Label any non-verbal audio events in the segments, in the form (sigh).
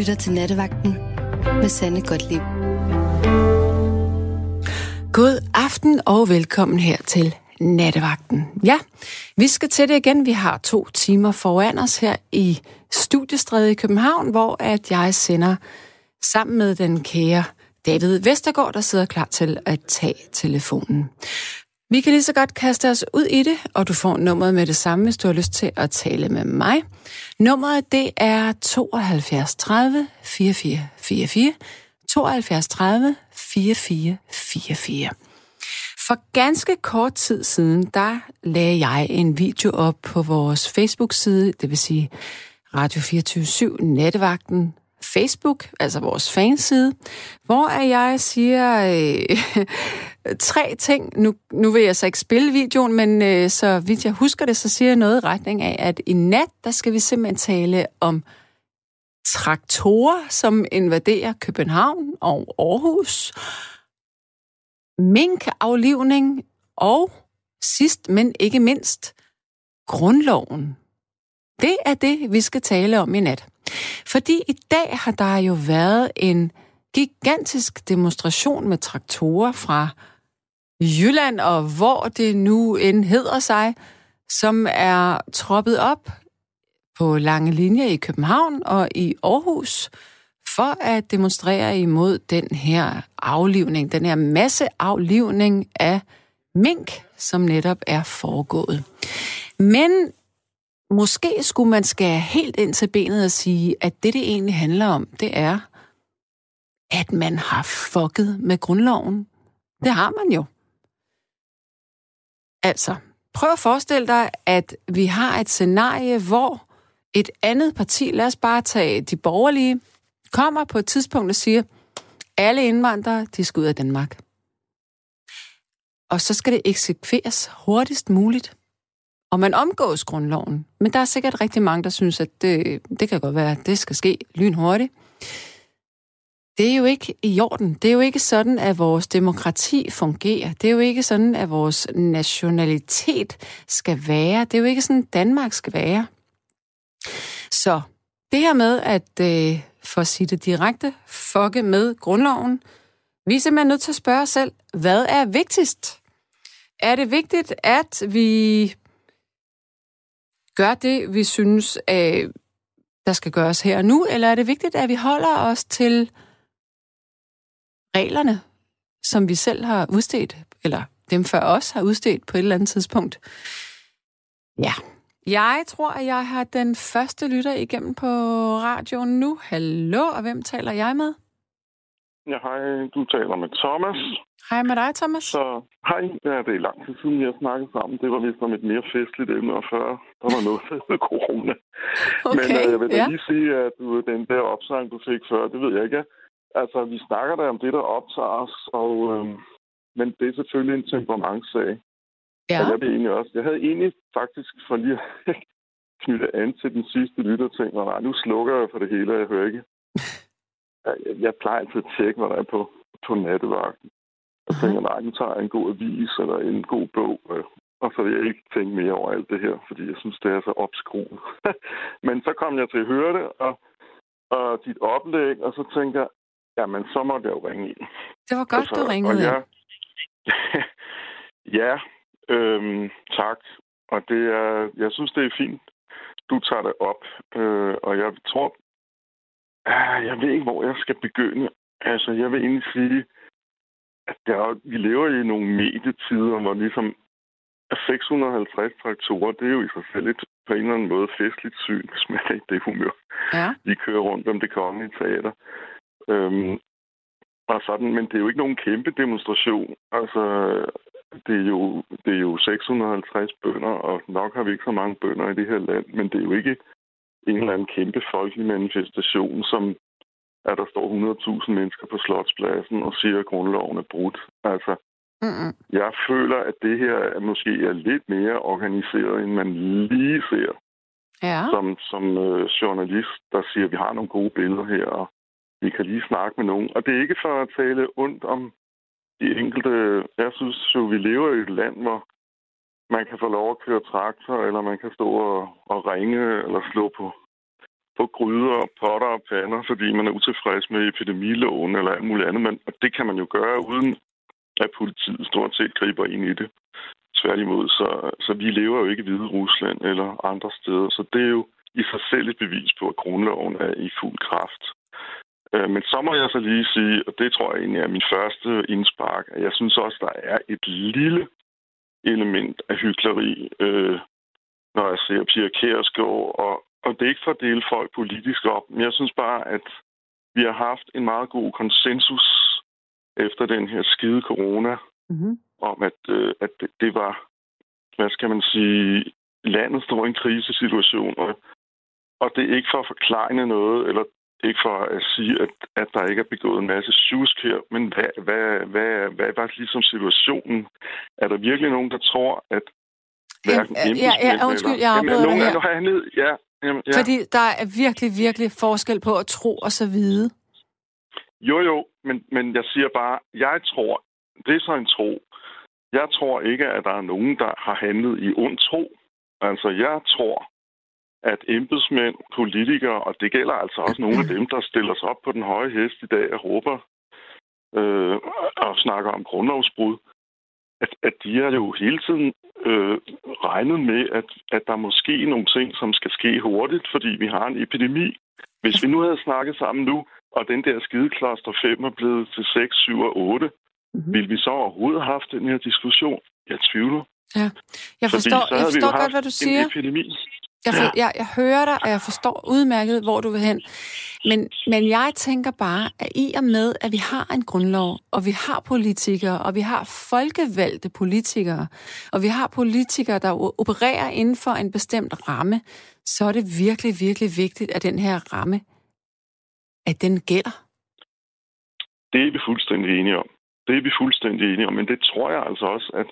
lytter til Nattevagten med Sande Godtlib. God aften og velkommen her til Nattevagten. Ja, vi skal til det igen. Vi har to timer foran os her i Studiestræde i København, hvor at jeg sender sammen med den kære David Vestergaard, der sidder klar til at tage telefonen. Vi kan lige så godt kaste os ud i det, og du får nummeret med det samme, hvis du har lyst til at tale med mig. Nummeret det er 72 30 44 44. 72 30 44 44. For ganske kort tid siden, der lagde jeg en video op på vores Facebook-side, det vil sige Radio 24 Nettevagten Facebook, altså vores fanside, hvor jeg siger øh, (laughs) tre ting. Nu, nu vil jeg så ikke spille videoen, men øh, så vidt jeg husker det, så siger jeg noget i retning af, at i nat, der skal vi simpelthen tale om traktorer, som invaderer København og Aarhus, minkaflivning og sidst, men ikke mindst, grundloven. Det er det, vi skal tale om i nat. Fordi i dag har der jo været en gigantisk demonstration med traktorer fra Jylland og hvor det nu end hedder sig, som er troppet op på lange linjer i København og i Aarhus for at demonstrere imod den her aflivning, den her masseaflivning af mink, som netop er foregået. Men måske skulle man skære helt ind til benet og sige, at det, det egentlig handler om, det er, at man har fucket med grundloven. Det har man jo. Altså, prøv at forestille dig, at vi har et scenarie, hvor et andet parti, lad os bare tage de borgerlige, kommer på et tidspunkt og siger, alle indvandrere, de skal ud af Danmark. Og så skal det eksekveres hurtigst muligt. Og man omgås grundloven. Men der er sikkert rigtig mange, der synes, at det, det kan godt være, at det skal ske lynhurtigt. Det er jo ikke i orden. Det er jo ikke sådan, at vores demokrati fungerer. Det er jo ikke sådan, at vores nationalitet skal være. Det er jo ikke sådan, Danmark skal være. Så det her med at, øh, for at sige det direkte, fucke med grundloven, vi er simpelthen nødt til at spørge os selv, hvad er vigtigst? Er det vigtigt, at vi gør det, vi synes, øh, der skal gøres her og nu, eller er det vigtigt, at vi holder os til reglerne, som vi selv har udstedt, eller dem før os har udstedt på et eller andet tidspunkt? Ja, jeg tror, at jeg har den første lytter igennem på radioen nu. Hallo, og hvem taler jeg med? Ja, hej. Du taler med Thomas. Hej med dig, Thomas. Så hej, ja, det er lang tid siden, vi har snakket sammen. Det var vist om et mere festligt emne, og før der var noget (laughs) med corona. Okay, Men uh, jeg vil da ja. lige sige, at du, den der opsang, du fik før, det ved jeg ikke. Altså, vi snakker der om det, der optager os, og, øhm, men det er selvfølgelig en temperamentsag. Ja. Og jeg, vil egentlig også, jeg havde egentlig faktisk for lige at (laughs) knytte an til den sidste lytter ting, og nej, nu slukker jeg for det hele, og jeg hører ikke. (laughs) Jeg, jeg plejer altid at tjekke, hvad der er på, på nattevagten. Jeg tænker, nej, nu tager jeg en god avis eller en god bog, øh, og så vil jeg ikke tænke mere over alt det her, fordi jeg synes, det er så opskruet. (laughs) Men så kom jeg til at høre det, og, og dit oplæg, og så tænker jeg, jamen, så måtte jeg jo ringe ind. Det var godt, du ringede. jeg, (laughs) ja, øhm, tak. Og det er, jeg synes, det er fint, du tager det op. Øh, og jeg tror, ah, jeg ved ikke, hvor jeg skal begynde. Altså, jeg vil egentlig sige, at der er, vi lever i nogle medietider, hvor ligesom 650 traktorer, det er jo i sig selv et på en eller anden måde festligt syn, hvis man er i det humør. Ja. Vi kører rundt om det kongelige teater. Øhm, og sådan, men det er jo ikke nogen kæmpe demonstration. Altså, det er jo, det er jo 650 bønder, og nok har vi ikke så mange bønder i det her land, men det er jo ikke en eller anden kæmpe folkelig manifestation, som at der står 100.000 mennesker på Slotspladsen og siger, at grundloven er brudt. Altså, Mm-mm. jeg føler, at det her er måske er lidt mere organiseret, end man lige ser Ja. som, som øh, journalist, der siger, at vi har nogle gode billeder her, og vi kan lige snakke med nogen. Og det er ikke for at tale ondt om de enkelte. Jeg synes jo, vi lever i et land, hvor man kan få lov at køre traktor, eller man kan stå og, og ringe, eller slå på, på gryder, potter og pander, fordi man er utilfreds med epidemiloven eller alt muligt andet. Men, og det kan man jo gøre, uden at politiet stort set griber ind i det. Tværtimod, så, så vi lever jo ikke i Hvide Rusland eller andre steder. Så det er jo i sig selv et bevis på, at grundloven er i fuld kraft. Øh, men så må jeg så lige sige, og det tror jeg egentlig er min første indspark, at jeg synes også, der er et lille element af hyggeleri, øh, når jeg ser Pia Kærsgaard, og, og det er ikke for at dele folk politisk op, men jeg synes bare, at vi har haft en meget god konsensus efter den her skide corona, mm-hmm. om at, øh, at det, det var, hvad skal man sige, landet står i en krisesituation, og, og det er ikke for at forklare noget, eller ikke for at sige, at, at der ikke er begået en masse tjusk her, men hvad, hvad, hvad, hvad var ligesom situationen? Er der virkelig nogen, der tror, at hverken ja, ja, ja, undskyld, jeg afbryder nogen her. Har handlet, ja, jamen, ja. Fordi der er virkelig, virkelig forskel på at tro og så vide. Jo, jo, men, men jeg siger bare, jeg tror, det er så en tro. Jeg tror ikke, at der er nogen, der har handlet i ond tro. Altså, jeg tror, at embedsmænd, politikere, og det gælder altså også nogle af dem, der stiller sig op på den høje hest i dag og råber øh, og snakker om grundlovsbrud, at, at de har jo hele tiden øh, regnet med, at, at der måske nogle ting, som skal ske hurtigt, fordi vi har en epidemi. Hvis vi nu havde snakket sammen nu, og den der skidekloster 5 er blevet til 6, 7 og 8, mm-hmm. ville vi så overhovedet have haft den her diskussion? Jeg tvivler. Ja, jeg forstår, jeg forstår godt, hvad du siger. Epidemi. Jeg, for, jeg, jeg hører dig, og jeg forstår udmærket, hvor du vil hen. Men, men jeg tænker bare, at i og med, at vi har en grundlov, og vi har politikere, og vi har folkevalgte politikere, og vi har politikere, der opererer inden for en bestemt ramme, så er det virkelig, virkelig vigtigt, at den her ramme, at den gælder. Det er vi fuldstændig enige om. Det er vi fuldstændig enige om, men det tror jeg altså også, at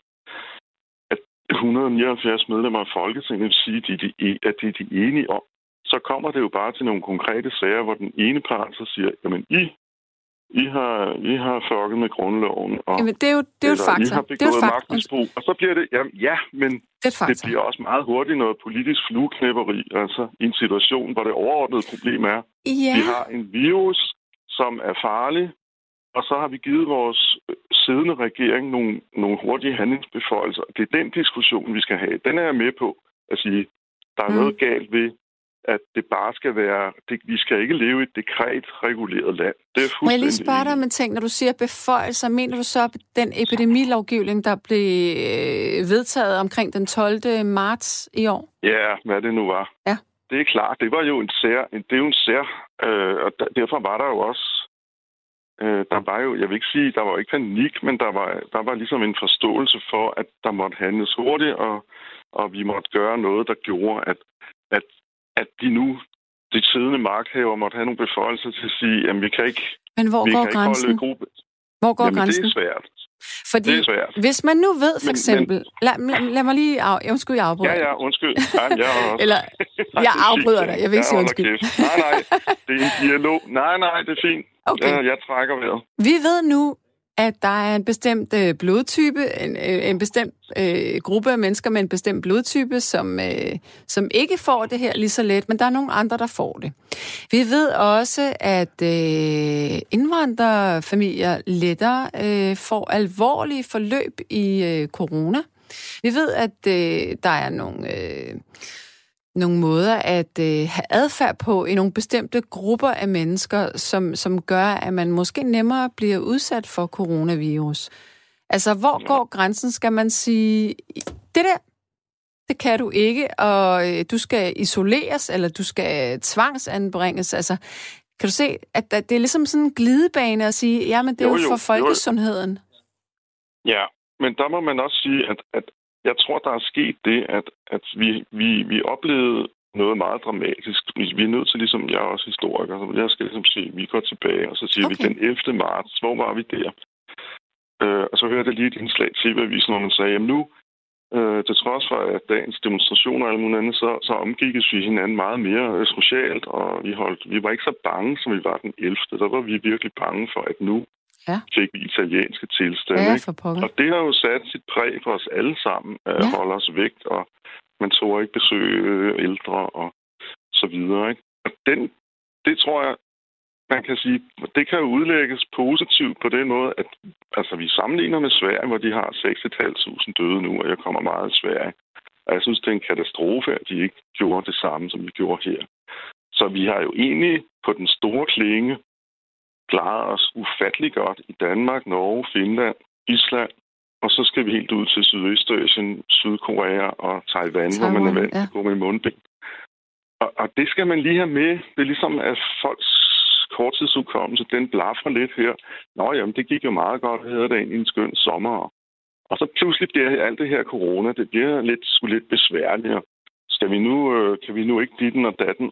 179 medlemmer af Folketinget vil sige, at de, at de er de enige om. Så kommer det jo bare til nogle konkrete sager, hvor den ene part så siger, jamen I, I har, I har fucket med grundloven. Og, jamen, det er jo, det er jo et fakta. I har begået det er jo magtmisbrug. Og så bliver det, jamen, ja, men det, det bliver også meget hurtigt noget politisk flueknæpperi. Altså i en situation, hvor det overordnede problem er, ja. vi har en virus, som er farlig, og så har vi givet vores øh, siddende regering nogle, nogle hurtige handlingsbeføjelser. Det er den diskussion, vi skal have. Den er jeg med på at sige, der er mm. noget galt ved, at det bare skal være... Det, vi skal ikke leve i et dekret-reguleret land. Det er Må jeg lige spørge dig om en ting? Når du siger beføjelser, mener du så den epidemilovgivning, der blev øh, vedtaget omkring den 12. marts i år? Ja, hvad det nu var. Ja. Det er klart. Det var jo en sær... Det er jo en sær... Øh, og derfor var der jo også Øh, der var jo, jeg vil ikke sige, der var ikke panik, men der var, der var ligesom en forståelse for, at der måtte handles hurtigt, og, og vi måtte gøre noget, der gjorde, at, at, at de nu, de siddende magthaver, måtte have nogle beføjelser til at sige, at vi kan ikke... Men hvor vi går kan grænsen? Ikke holde gruppe. Hvor går Jamen, grænsen? det er svært. Fordi det er svært. hvis man nu ved for eksempel... Men, men, lad, lad, lad mig lige... Af, jeg undskyld, jeg afbryder. Ja, ja, undskyld. Ja, jeg (laughs) også. Eller, jeg afbryder dig. Jeg vil ikke sige undskyld. Nej, nej. Det er en dialog. Nej, nej, det er fint. Okay. Jeg, jeg trækker vejret. Vi ved nu, at der er en bestemt øh, blodtype, en, øh, en bestemt øh, gruppe af mennesker med en bestemt blodtype, som, øh, som ikke får det her lige så let, men der er nogle andre, der får det. Vi ved også, at øh, indvandrerfamilier lettere øh, får alvorlige forløb i øh, corona. Vi ved, at øh, der er nogle... Øh, nogle måder at øh, have adfærd på i nogle bestemte grupper af mennesker, som, som gør, at man måske nemmere bliver udsat for coronavirus. Altså, hvor går grænsen? Skal man sige, det der, det kan du ikke, og øh, du skal isoleres, eller du skal tvangsanbringes. Altså, kan du se, at det er ligesom sådan en glidebane at sige, ja, men det er jo, jo for folkesundheden. Ja, men der må man også sige, at, at jeg tror, der er sket det, at, at vi, vi, vi oplevede noget meget dramatisk. Vi er nødt til, ligesom jeg er også historiker, så jeg skal ligesom sige, vi går tilbage, og så siger okay. vi den 11. marts, hvor var vi der? Øh, og så hørte jeg lige et indslag til TV-avisen, hvor man sagde, jamen nu, øh, til trods for at dagens demonstrationer og alt muligt andet, så, så omgikkes vi hinanden meget mere øh, socialt, og vi, holdt, vi var ikke så bange, som vi var den 11. Der var vi virkelig bange for, at nu ja. fik vi italienske tilstande. Ja, ikke? Og det har jo sat sit præg for os alle sammen, at ja. holde os vægt, og man tog ikke besøge ældre og så videre. Ikke? og den, det tror jeg, man kan sige, det kan jo udlægges positivt på den måde, at altså, vi sammenligner med Sverige, hvor de har 6.500 døde nu, og jeg kommer meget i Sverige. Og jeg synes, det er en katastrofe, at de ikke gjorde det samme, som vi gjorde her. Så vi har jo egentlig på den store klinge klaret os ufattelig godt i Danmark, Norge, Finland, Island, og så skal vi helt ud til Sydøstasien, Sydkorea og Taiwan, Taiwan hvor man er vant til ja. at gå med mundbind. Og, og det skal man lige have med. Det er ligesom, at folks korttidsudkommelse, den blaffer lidt her. Nå jamen, det gik jo meget godt, at havde det en skøn sommer. Og så pludselig bliver alt det her corona, det bliver lidt, lidt besværligt. Skal vi nu, øh, kan vi nu ikke dit den og datten?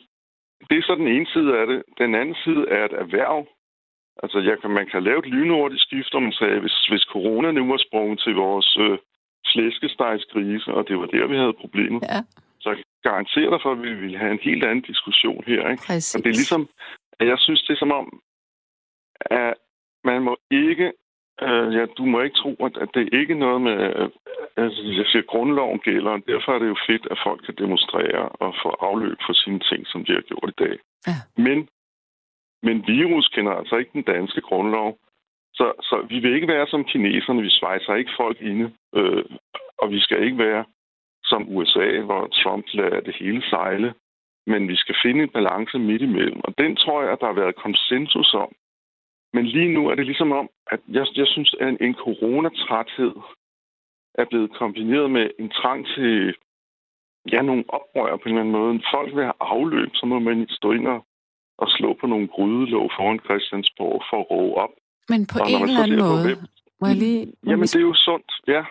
Det er så den ene side af det. Den anden side er et erhverv. Altså, jeg kan, man kan lave et lynhurtigt skift, om man sagde, hvis, hvis corona nu var sprunget til vores øh, flæskestegsgrise, og det var der, vi havde problemet, ja. så jeg garanterer dig for, at vi ville have en helt anden diskussion her. Ikke? Præcis. Og det er ligesom, at jeg synes, det er som om, at man må ikke Øh, ja, du må ikke tro, at, at det er ikke noget med... Øh, altså, jeg siger, grundloven gælder, og derfor er det jo fedt, at folk kan demonstrere og få afløb for sine ting, som de har gjort i dag. Ja. Men, men virus kender altså ikke den danske grundlov. Så, så vi vil ikke være som kineserne. Vi svejser ikke folk inde. Øh, og vi skal ikke være som USA, hvor Trump lader det hele sejle. Men vi skal finde en balance midt imellem. Og den tror jeg, at der har været konsensus om men lige nu er det ligesom om, at jeg, jeg synes, at en, en coronatræthed er blevet kombineret med en trang til ja, nogle oprør på en eller anden måde. Folk vil have afløb, så må man stå ind og, og slå på nogle grydelåg foran Christiansborg for at råbe op. Men på en eller anden måde, må jeg lige... Må Jamen, det er jo sundt, ja.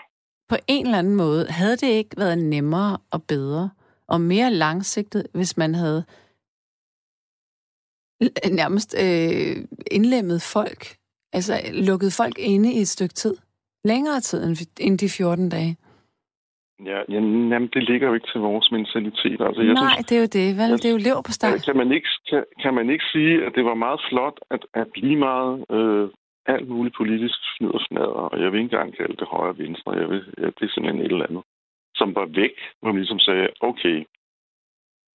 På en eller anden måde, havde det ikke været nemmere og bedre og mere langsigtet, hvis man havde nærmest øh, indlemmet folk, altså lukket folk inde i et stykke tid. Længere tid end de 14 dage. Ja, jamen, det ligger jo ikke til vores mentalitet. Altså, jeg Nej, synes, det er jo det, vel? Det er jo lever på start. Kan man, ikke, kan, kan man ikke sige, at det var meget flot, at, at lige meget øh, alt muligt politisk og smadre, og jeg vil ikke engang kalde det højre og venstre, jeg vil, ja, det er simpelthen et eller andet, som var væk, hvor man ligesom sagde, okay,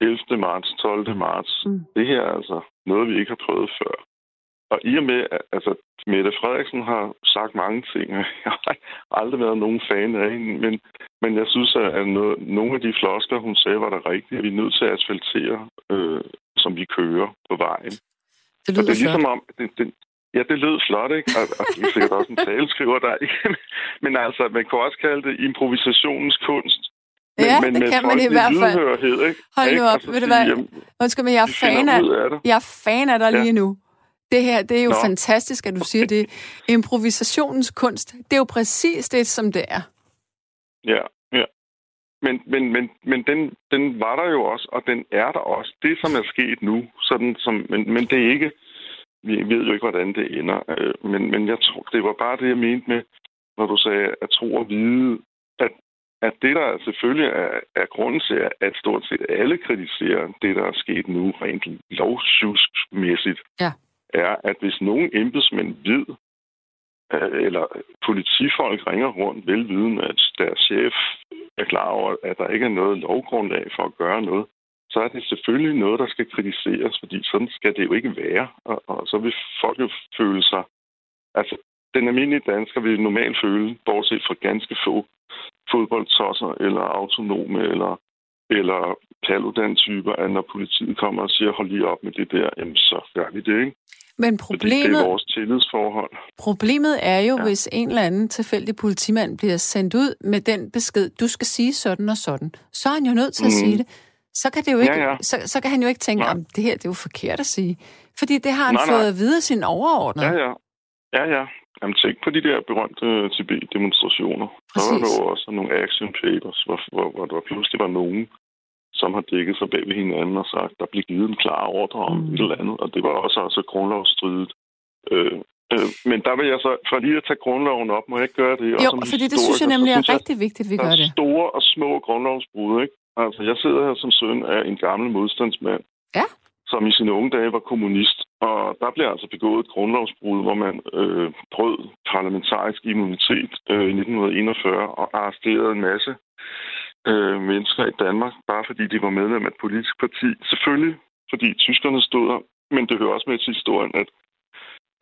11. marts, 12. marts. Mm. Det her er altså noget, vi ikke har prøvet før. Og i og med, at altså, Mette Frederiksen har sagt mange ting, (laughs) og jeg har aldrig været nogen fan af hende, men, men jeg synes, at noget, nogle af de flosker, hun sagde, var der rigtige. Vi er nødt til at asfaltere, øh, som vi kører på vejen. Det lyder og det er ligesom om, det, det, Ja, det lød flot, ikke? Og, og det er sikkert også en taleskriver der. (laughs) Men altså, man kan også kalde det improvisationens kunst. Men, ja, men det kan man i hvert fald. Ikke? Hold nu op, altså, ved du hvad? Undskyld, men jeg er fan af, jeg er fan af dig ja. lige nu. Det her, det er jo Nå. fantastisk, at du siger det. Improvisationens kunst, det er jo præcis det, som det er. Ja, ja. Men, men, men, men den, den var der jo også, og den er der også. Det, som er sket nu, sådan som, men, men det er ikke, vi ved jo ikke, hvordan det ender. Øh, men, men jeg tror, det var bare det, jeg mente med, når du sagde at tro og vide, at at det, der selvfølgelig er, er grunden til, at stort set alle kritiserer det, der er sket nu rent lovsjusmæssigt, ja er, at hvis nogen embedsmænd ved, eller politifolk ringer rundt velviden, at deres chef er klar over, at der ikke er noget lovgrundlag for at gøre noget, så er det selvfølgelig noget, der skal kritiseres, fordi sådan skal det jo ikke være. Og, og så vil folk jo føle sig... Altså, den almindelige dansker vil normalt føle, bortset fra ganske få, fodboldtosser eller autonome eller, eller paludan-typer, at når politiet kommer og siger, hold lige op med det der, jamen så gør vi det, ikke? Men problemet, Fordi det er vores tillidsforhold. Problemet er jo, ja. hvis en eller anden tilfældig politimand bliver sendt ud med den besked, du skal sige sådan og sådan, så er han jo nødt til at mm. sige det. Så kan, det jo ikke, ja, ja. Så, så kan han jo ikke tænke, om det her det er jo forkert at sige. Fordi det har han nej, fået nej. at vide sin overordnede. Ja, ja. Ja, ja. Jamen, tænk på de der berømte Tibet-demonstrationer. Der var der også nogle action papers, hvor, hvor, hvor der pludselig var nogen, som har dækket sig bag ved hinanden og sagt, der blev givet en klar ordre om mm. et eller andet, og det var også altså grundlovsstridigt. Øh, øh, men der vil jeg så, for lige at tage grundloven op, må jeg ikke gøre det? Jo, fordi det synes jeg nemlig er rigtig vigtigt, at vi gør det. store og små grundlovsbrud, ikke? Altså, jeg sidder her som søn af en gammel modstandsmand, ja. som i sine unge dage var kommunist, og der blev altså begået et grundlovsbrud, hvor man øh, brød parlamentarisk immunitet øh, i 1941 og arresterede en masse øh, mennesker i Danmark, bare fordi de var medlem af et politisk parti. Selvfølgelig fordi tyskerne stod der. Men det hører også med til historien, at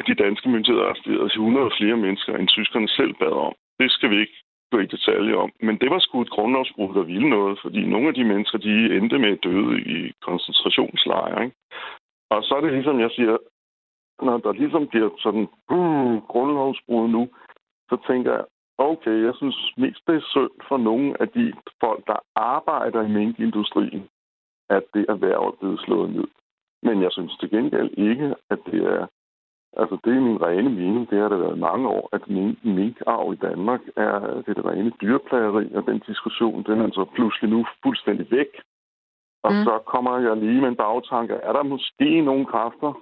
de danske myndigheder arresterede 100 flere mennesker, end tyskerne selv bad om. Det skal vi ikke gå i detalje om. Men det var sgu et grundlovsbrud, der ville noget, fordi nogle af de mennesker, de endte med at døde i koncentrationslejre. Ikke? Og så er det ligesom, jeg siger, når der ligesom bliver sådan uh, grundlovsbrud nu, så tænker jeg, okay, jeg synes mest det er synd for nogle af de folk, der arbejder i minkindustrien, at det erhverv er blevet slået ned. Men jeg synes til gengæld ikke, at det er Altså, det er min rene mening. Det har det været mange år, at minkarv i Danmark er det, det rene dyreplageri, og den diskussion, den er altså pludselig nu fuldstændig væk. Og mm. så kommer jeg lige med en bagtanke. Er der måske nogle kræfter,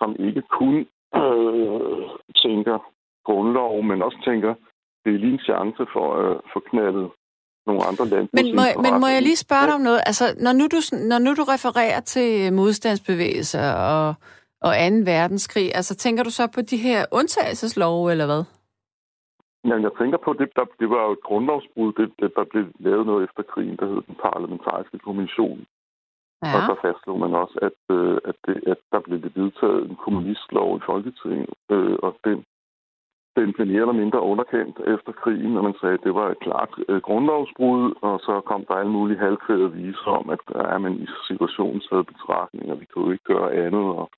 som ikke kun øh, tænker grundlov, men også tænker, det er lige en chance for at øh, få knaldet nogle andre lande. Men må, men må jeg lige spørge dig om noget? Altså, når nu du, når nu du refererer til modstandsbevægelser og og 2. verdenskrig. Altså, tænker du så på de her undtagelseslove, eller hvad? Ja, jeg tænker på, det, der, det var jo et grundlovsbrud, det, det, der blev lavet noget efter krigen, der hed den parlamentariske kommission. Ja. Og så fastslog man også, at, øh, at, det, at der blev det vedtaget en kommunistlov i Folketinget, øh, og den, den blev mere eller mindre underkendt efter krigen, og man sagde, at det var et klart øh, grundlovsbrud, og så kom der alle mulige halvkvæde viser om, at er man i situationen taget betragtning, og vi kunne ikke gøre andet, og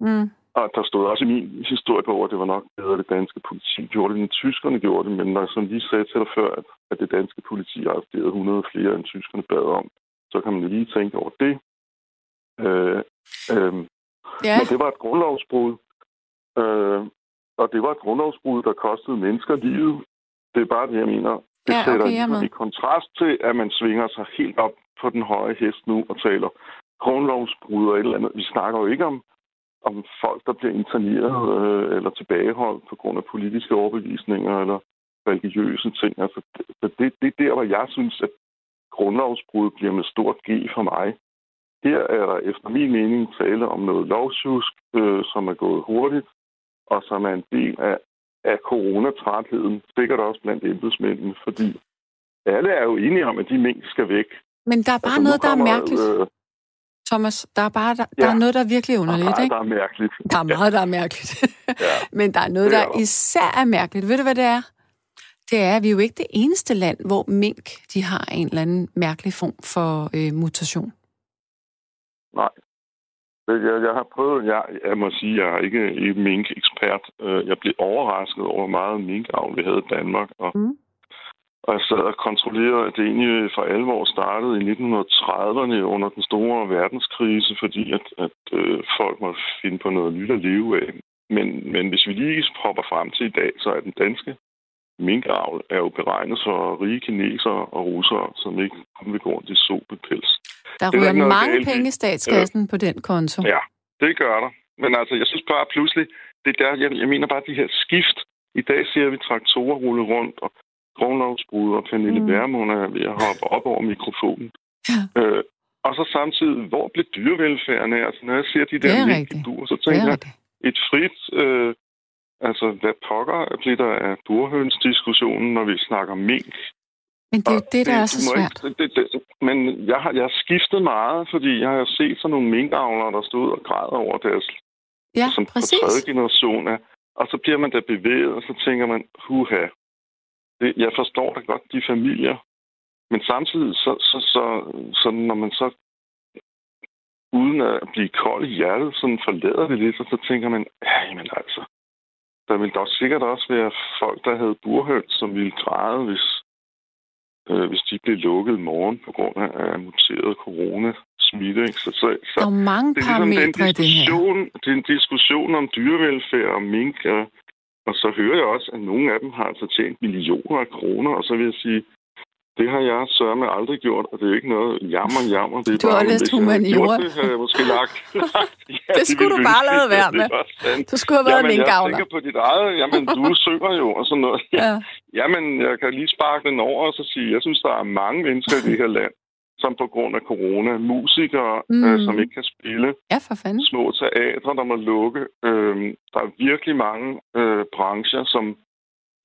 Mm. Og der stod også i min historie på, at det var nok bedre, at det danske politi gjorde det, end tyskerne gjorde det. Men når som lige sagde til dig før, at, at det danske politi arresterede 100 flere, end tyskerne bad om, så kan man lige tænke over det. Øh, øh, ja. Men det var et grundlovsbrud. Øh, og det var et grundlovsbrud, der kostede mennesker livet. Det er bare det, jeg mener. Det ja, okay, sætter i kontrast til, at man svinger sig helt op på den høje hest nu og taler grundlovsbrud og et eller andet. Vi snakker jo ikke om om folk, der bliver interneret øh, eller tilbageholdt på grund af politiske overbevisninger eller religiøse ting. Altså, det, det, det er der, hvor jeg synes, at grundlovsbrud bliver med stort G for mig. Her er der efter min mening tale om noget lovsjusk, øh, som er gået hurtigt, og som er en del af, af coronatrætheden, sikkert også blandt embedsmændene, fordi alle er jo enige om, at de mink skal væk. Men der er bare altså, noget, der er mærkeligt. Øh, Thomas, der er bare der, ja. der er noget, der er virkelig underligt, der, ikke? Der er mærkeligt. (laughs) Der er meget, der er mærkeligt. (laughs) ja. Men der er noget, der især er mærkeligt. Ved du, hvad det er? Det er, at vi er jo ikke det eneste land, hvor mink de har en eller anden mærkelig form for øh, mutation. Nej. Jeg, jeg har prøvet, jeg, jeg må sige, jeg er ikke en mink-ekspert. Øh, jeg blev overrasket over meget minkavl, vi havde i Danmark. Og mm. Og jeg sad og kontrollerede, at det egentlig for alvor startede i 1930'erne under den store verdenskrise, fordi at, at øh, folk måtte finde på noget nyt at leve af. Men, men hvis vi lige hopper frem til i dag, så er den danske minkavl er jo beregnet for rige kinesere og russere, som ikke vil gå rundt i sopepels. Der ryger mange penge i statskassen ja. på den konto. Ja, det gør der. Men altså, jeg synes bare pludselig, det er der, jeg, jeg mener bare de her skift. I dag ser vi traktorer rulle rundt, og grundlovsbrud, og Pernille mm. Vermund er ved at hoppe op over mikrofonen. Ja. Øh, og så samtidig, hvor blev dyrevelfærden af? Altså, når jeg ser de der mælkeduer, så tænker jeg, et frit... Øh, altså, hvad pokker bliver der af burhønsdiskussionen, når vi snakker mink? Men det er jo det, der det, er så svært. Ikke, det, det, men jeg har, jeg har skiftet meget, fordi jeg har set sådan nogle minkavlere, der stod og græder over deres... Ja, som præcis. På tredje generation af, og så bliver man da bevæget, og så tænker man, huha, det, jeg forstår da godt de familier, men samtidig, så, så, så, så når man så uden at blive kold i hjertet, sådan forlader det lidt, og så tænker man, ja, men altså, der ville dog sikkert også være folk, der havde burhøns, som ville græde, hvis, øh, hvis de blev lukket i morgen på grund af muteret corona smitte. Ikke? Så, så, så, der er mange det er ligesom den diskussion, det, her. det er en diskussion om dyrevelfærd og mink og og så hører jeg også, at nogle af dem har altså tjent millioner af kroner, og så vil jeg sige, det har jeg sørme aldrig gjort, og det er ikke noget jammer, jammer. Det er du har læst humaniora. Det har jeg måske lagt. ja, (laughs) det skulle det du bare lade være med. Du skulle have været jamen, en gavler. Jeg tænker på dit eget. Jamen, du (laughs) synger jo og sådan noget. Ja. Jamen, jeg kan lige sparke den over og så sige, jeg synes, der er mange mennesker i det her land, som på grund af corona, musikere, mm. øh, som ikke kan spille, ja, for fanden. små teatre, der må lukke. Øh, der er virkelig mange øh, brancher, som,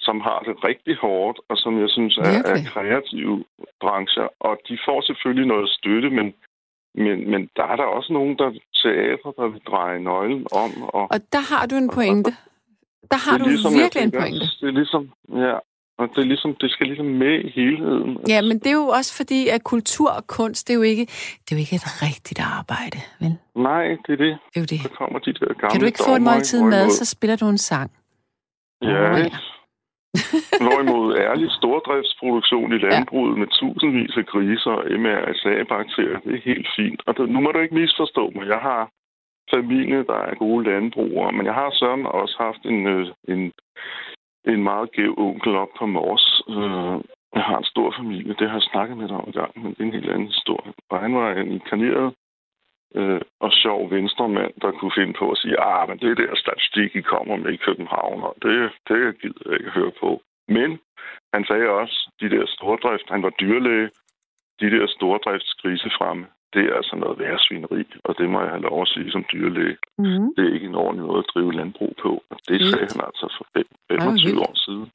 som har det rigtig hårdt, og som jeg synes er, er kreative brancher. Og de får selvfølgelig noget støtte, men Men, men der er der også nogen, der teater, der vil dreje nøglen om. Og, og der har du en pointe. Der har du ligesom, virkelig tænker, en pointe. Det er ligesom, ja, og det, er ligesom, det skal ligesom med i helheden. Ja, men det er jo også fordi, at kultur og kunst, det er jo ikke, det er jo ikke et rigtigt arbejde, vel? Nej, det er det. Det er jo det. Så kommer de der gamle Kan du ikke få et måltid mad, så spiller du en sang? Ja, oh, ja. Hvorimod ærlig stordriftsproduktion i landbruget ja. med tusindvis af griser og MRSA-bakterier, det er helt fint. Og det, nu må du ikke misforstå mig. Jeg har familie, der er gode landbrugere, men jeg har sådan også haft en, øh, en, en meget gæv onkel op på Mors. Øh, jeg har en stor familie, det har jeg snakket med dig om en gang, men det er en helt anden historie. Og han var en inkarneret øh, og sjov venstremand, der kunne finde på at sige, ah, men det er der statistik, I kommer med i København, og det, det gider jeg ikke høre på. Men han sagde også, de der stordrift, han var dyrlæge, de der stordriftsgrise fremme, det er altså noget værre svineri, og det må jeg have lov at sige som dyrlæge. Mm. Det er ikke en ordentlig måde at drive landbrug på. Det sagde han altså for 25 år siden.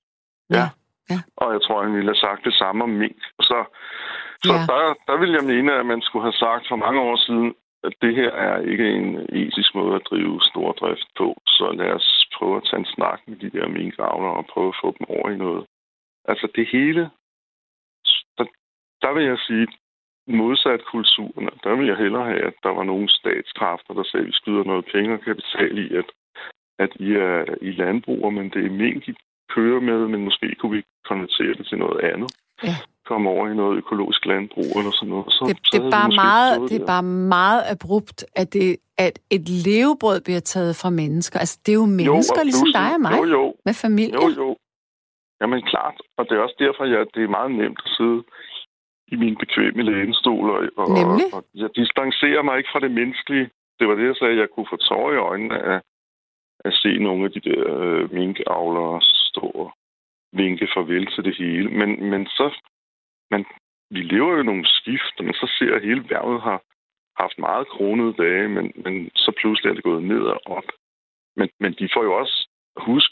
Ja. ja. ja. Og jeg tror, han ville have sagt det samme om mink. Så, så ja. der, der vil jeg mene, at man skulle have sagt for mange år siden, at det her er ikke en etisk måde at drive stordrift på. Så lad os prøve at tage en snak med de der minkavler og prøve at få dem over i noget. Altså det hele, der, der vil jeg sige, modsat kulturen, der vil jeg hellere have, at der var nogle statskræfter, der sagde, at vi skyder noget penge og kapital i, at, at I er i landbruger, men det er mink, I kører med, men måske kunne vi konvertere det til noget andet. Ja. Komme over i noget økologisk landbrug eller sådan noget. Så, det, så det, er bare meget, det er bare meget abrupt, at, det, at et levebrød bliver taget fra mennesker. Altså, det er jo mennesker, jo, ligesom dig og mig, jo, jo. med familie. Jo, jo. Jamen klart, og det er også derfor, at det er meget nemt at sidde i min bekvemme lænestol, og, og, og jeg distancerer mig ikke fra det menneskelige. Det var det, jeg sagde, jeg kunne få tårer i øjnene af at se nogle af de der øh, minkavlere stå og vinke farvel til det hele. Men, men så, man, vi lever jo nogle skift, og man så ser, at hele værvet har haft meget kronede dage, men, men så pludselig er det gået ned og op. Men, men de får jo også, husk,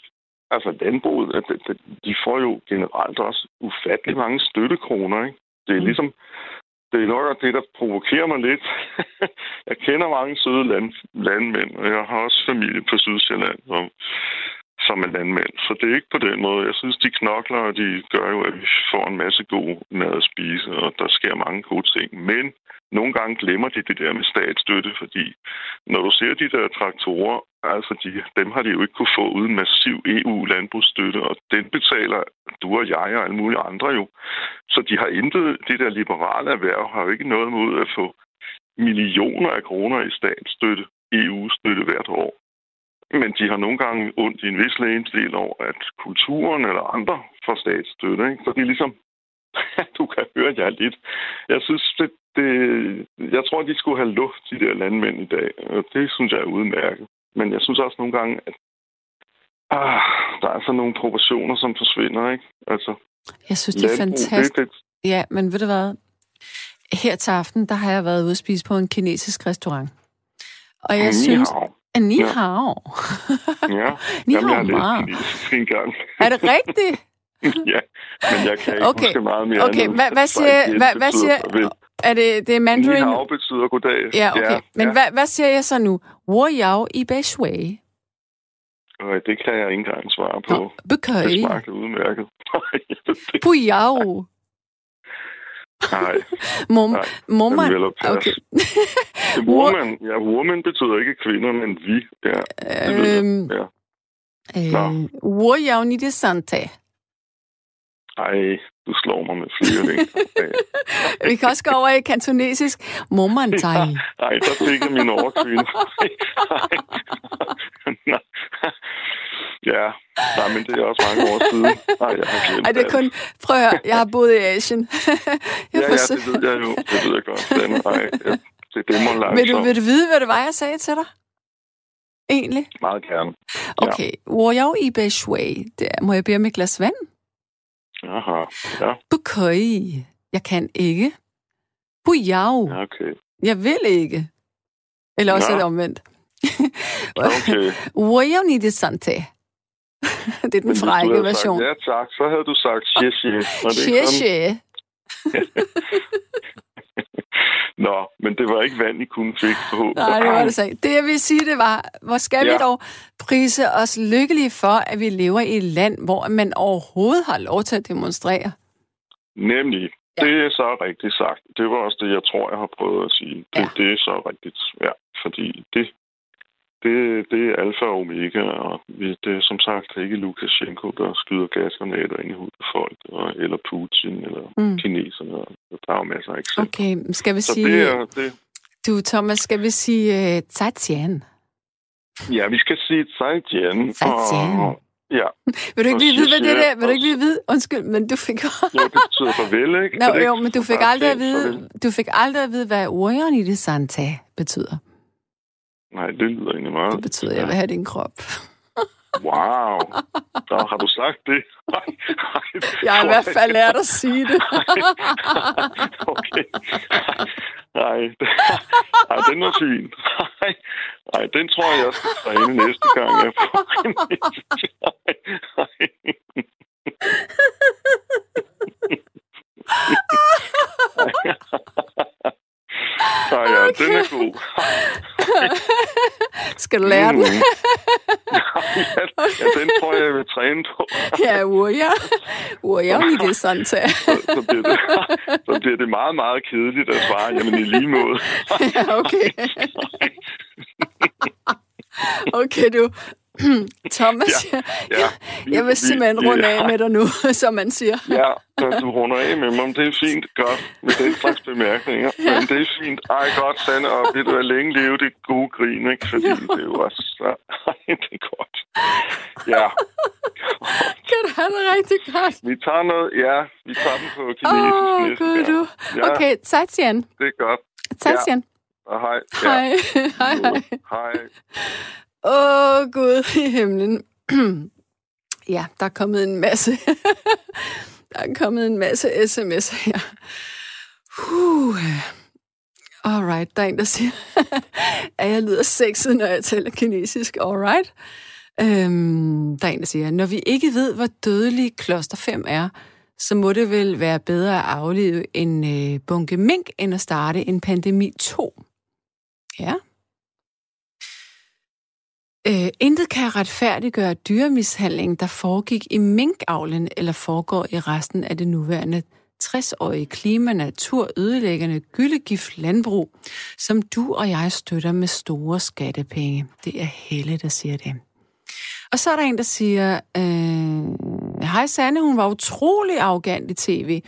altså landbruget, at de får jo generelt også ufattelig mange støttekroner, ikke? Det er mm. ligesom, det er nok det, der provokerer mig lidt. (laughs) jeg kender mange søde land, landmænd, og jeg har også familie på Sydsjælland, som, som er landmænd. Så det er ikke på den måde. Jeg synes, de knokler, og de gør jo, at vi får en masse god mad at spise, og der sker mange gode ting. Men nogle gange glemmer de det der med statsstøtte, fordi når du ser de der traktorer, altså de, dem har de jo ikke kunne få uden massiv EU-landbrugsstøtte, og den betaler du og jeg og alle mulige andre jo. Så de har intet, det der liberale erhverv har jo ikke noget mod at få millioner af kroner i statsstøtte, EU-støtte hvert år. Men de har nogle gange ondt i en vis del over, at kulturen eller andre får statsstøtte. Ikke? Så det er ligesom, (laughs) du kan høre, at jeg er lidt... Jeg synes, det, det, jeg tror, de skulle have luft, de der landmænd i dag. Det synes jeg er udmærket. Men jeg synes også nogle gange, at ah, der er sådan nogle proportioner, som forsvinder. Ikke? Altså, jeg synes, det er fantastisk. Det, det... Ja, men ved du hvad? Her til aften, der har jeg været ude at spise på en kinesisk restaurant. Og jeg ni synes... Hao. Ni hao. ja, (laughs) ni Jamen, hao jeg har læst en gang. Er det rigtigt? (laughs) ja, men jeg kan ikke okay. huske meget mere. Okay, hvad, hvad siger... Hvad, hvad siger er det, det er mandarin? Ni hao betyder goddag. Ja, okay. Ja, Men ja. Hvad, hvad siger jeg så nu? Wo yao i bei shui. Øh, det kan jeg ikke engang svare på. Nå, bekøj. Det smagte udmærket. (laughs) Pu yao. Nej. (laughs) Mom, Nej. Okay. woman, (laughs) ja, woman betyder ikke kvinder, men vi. Ja, øhm, ja. Øh, wo yao ni de sante. Ej, du slår mig med flere (laughs) Vi kan også gå over i kantonesisk. Momantai. Ja, ej, der fik jeg min overkvinde. Ja, nej, men det er også mange år siden. Nej, jeg har glemt Ej, det er kun... Prøv at høre, jeg har boet i Asien. (laughs) jeg ja, ja, det ved jeg jo. Det ved jeg godt. Den, ej, det, det må langsomt. Vil du, vil du vide, hvad det var, jeg sagde til dig? Egentlig? Meget gerne. Okay. Ja. Jeg i Beijing, må jeg bede om et glas vand? Aha, ja. Bukøj. Jeg kan ikke. Bujau. Ja, okay. Jeg vil ikke. Eller også ja. er det omvendt. (laughs) okay. Woyoni de sante. (laughs) det er den frække version. Sagt, ja tak, så havde du sagt. Xie xie. (laughs) Nå, men det var ikke vand, I kun fik forhåbentlig. Nej, det var det ikke. Det, jeg vil sige, det var, hvor skal ja. vi dog prise os lykkelige for, at vi lever i et land, hvor man overhovedet har lov til at demonstrere? Nemlig. Ja. Det er så rigtigt sagt. Det var også det, jeg tror, jeg har prøvet at sige. Det, ja. det er så rigtigt. Ja, fordi det, det, det er alfa og omega, og det er som sagt ikke Lukashenko, der skyder gasgranater ind i hovedet på folk, eller Putin, eller mm. kineserne. Der er jo masser af eksempler. Okay, skal vi Så sige... Det er, det... Du, Thomas, skal vi sige uh, Tatian? Ja, vi skal sige Tatian. Tatian. Og, Ja. (laughs) vil du ikke lige vide, hvad det er? Vil du ikke lige vide? Undskyld, men du fik... (laughs) jo, det betyder farvel, ikke? Nå, jo, men du fik, aldrig at vide, du fik aldrig at vide, hvad orion i det santa betyder. Nej, det lyder egentlig meget. Det betyder, at jeg vil have din krop. Wow. Der har du sagt det. (laughs) Jeg har i hvert fald lært at sige det. (laughs) okay. Nej, nej, den var fin. Nej, nej, den tror jeg, jeg skal træne næste gang, jeg får en (laughs) nej, nej. Ja, ja, den er god. (laughs) Skal du lære den? Mm. (laughs) ja, den tror jeg, jeg vil træne på. ja, urja. Urja i det sådan (laughs) så, så, bliver det, så bliver det meget, meget kedeligt at svare, jamen i lige måde. ja, okay. okay, du. (clears throat) Thomas, ja, ja, ja, jeg vil simpelthen runde af med dig nu, (laughs) som man siger. Ja, du runder af med mig, det er fint, godt, med den slags bemærkninger. (laughs) Ja. Men det er fint. Ej, godt, Sanne, og vil du have længe leve det gode grin, ikke? Fordi ja. det er jo også... (laughs) Ej, det er godt. Ja. Kan du have det rigtig godt? Vi tager noget, ja, vi tager den på kinesisk Åh, oh, gud, du. Ja. Okay, Tatian. Det er godt. Tatian. Ja. Og hej. Hej. Ja. hej, hej. Hej. Åh, oh, Gud i himlen. (clears throat) ja, der er kommet en masse. (laughs) der er kommet en masse sms'er her. Uh. Alright, der er en, der siger, (laughs) at jeg lyder sexet, når jeg taler kinesisk. Alright. Øhm, der er en, der siger, når vi ikke ved, hvor dødelig kloster 5 er, så må det vel være bedre at aflive en øh, bunke mink, end at starte en pandemi 2. Ja, Øh, intet kan retfærdiggøre dyremishandling, der foregik i minkavlen eller foregår i resten af det nuværende 60-årige klima, natur, ødelæggende gyldegift landbrug, som du og jeg støtter med store skattepenge. Det er Helle, der siger det. Og så er der en, der siger, øh, hej Sanne, hun var utrolig arrogant i tv.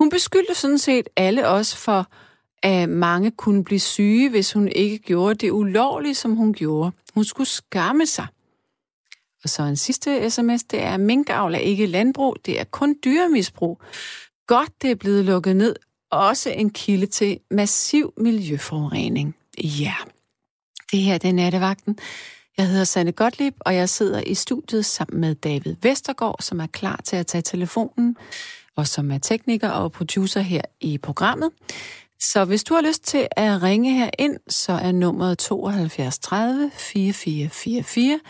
Hun beskyldte sådan set alle os for, at mange kunne blive syge, hvis hun ikke gjorde det ulovlige, som hun gjorde. Hun skulle skamme sig. Og så en sidste sms, det er, minkavl er ikke landbrug, det er kun dyremisbrug. Godt, det er blevet lukket ned. Også en kilde til massiv miljøforurening. Ja, det her det er nattevagten. Jeg hedder Sanne Gottlieb, og jeg sidder i studiet sammen med David Vestergaard, som er klar til at tage telefonen, og som er tekniker og producer her i programmet. Så hvis du har lyst til at ringe her ind, så er nummeret 72 30 4444.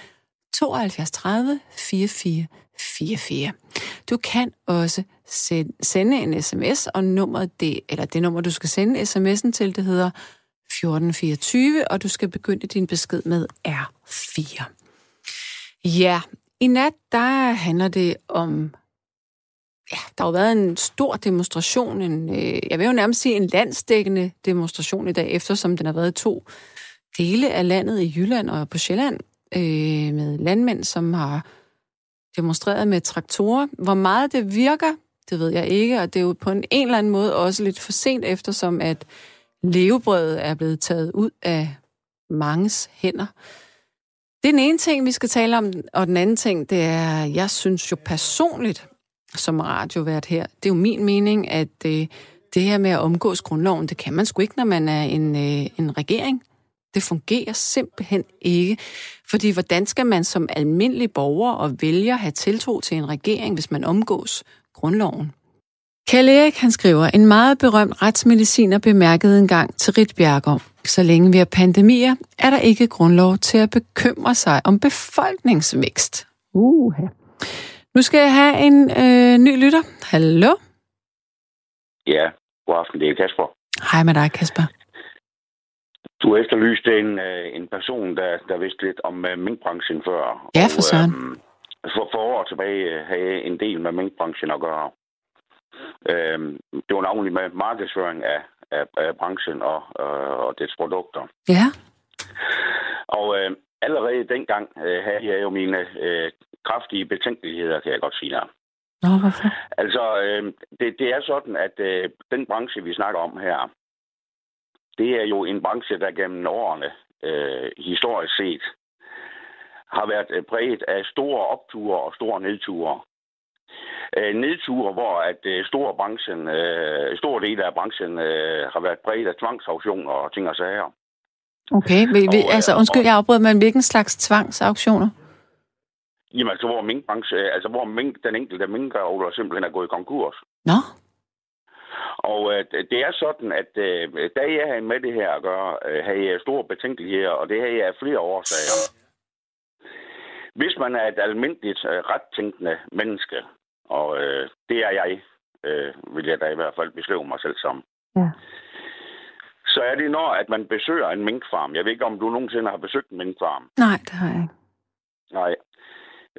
72 30 4444. Du kan også sende en sms, og nummeret det, eller det nummer, du skal sende sms'en til, det hedder 1424, og du skal begynde din besked med R4. Ja, i nat, der handler det om ja, der har jo været en stor demonstration, en, øh, jeg vil jo nærmest sige en landsdækkende demonstration i dag, eftersom den har været to dele af landet i Jylland og på Sjælland, øh, med landmænd, som har demonstreret med traktorer. Hvor meget det virker, det ved jeg ikke, og det er jo på en, en eller anden måde også lidt for sent, eftersom at levebrødet er blevet taget ud af manges hænder. Det er den ene ting, vi skal tale om, og den anden ting, det er, jeg synes jo personligt, som radiovært her. Det er jo min mening, at øh, det her med at omgås grundloven, det kan man sgu ikke, når man er en, øh, en regering. Det fungerer simpelthen ikke. Fordi hvordan skal man som almindelig borger og vælger have tiltro til en regering, hvis man omgås grundloven? Kjell Erik, han skriver, en meget berømt retsmediciner bemærkede engang til Rit Bjergård. Så længe vi har pandemier, er der ikke grundlov til at bekymre sig om befolkningsvækst. Uh, nu skal jeg have en øh, ny lytter. Hallo? Ja, god aften. Det er Kasper. Hej med dig, Kasper. Du efterlyste en, øh, en person, der, der vidste lidt om uh, minkbranchen før. Ja, for søren. øhm, for, for år tilbage havde jeg en del med minkbranchen at gøre. Øhm, det var navnlig med markedsføring af, af, af branchen og, øh, og dets produkter. Ja. Og øh, allerede dengang øh, havde jeg jo mine øh, kraftige betænkeligheder, kan jeg godt sige der. Nå, hvorfor? Altså, øh, det, det er sådan, at øh, den branche, vi snakker om her, det er jo en branche, der gennem årene, øh, historisk set, har været øh, præget af store opture og store nedture. Øh, nedture, hvor at øh, stor branchen, øh, stor del af branchen øh, har været præget af tvangsauktioner og ting og sager. Okay, vi, vi, Og, øh, altså undskyld, og- jeg afbryder, men hvilken slags tvangsauktioner? Jamen, altså, hvor, minkbranche, øh, altså, hvor mink, den enkelte minkavler simpelthen er gået konkurs. Nå, Og øh, det- det er sådan, at øh, da jeg havde med det her at gøre, øh, havde jeg store betænkeligheder, og det havde jeg af flere årsager. Hvis man er et almindeligt øh, rettænkende menneske, og øh, det er jeg, øh, vil jeg da i hvert fald beskrive mig selv som, Ja. Så er det når, at man besøger en minkfarm. Jeg ved ikke, om du nogensinde har besøgt en minkfarm. nej, det har jeg ikke. Nej.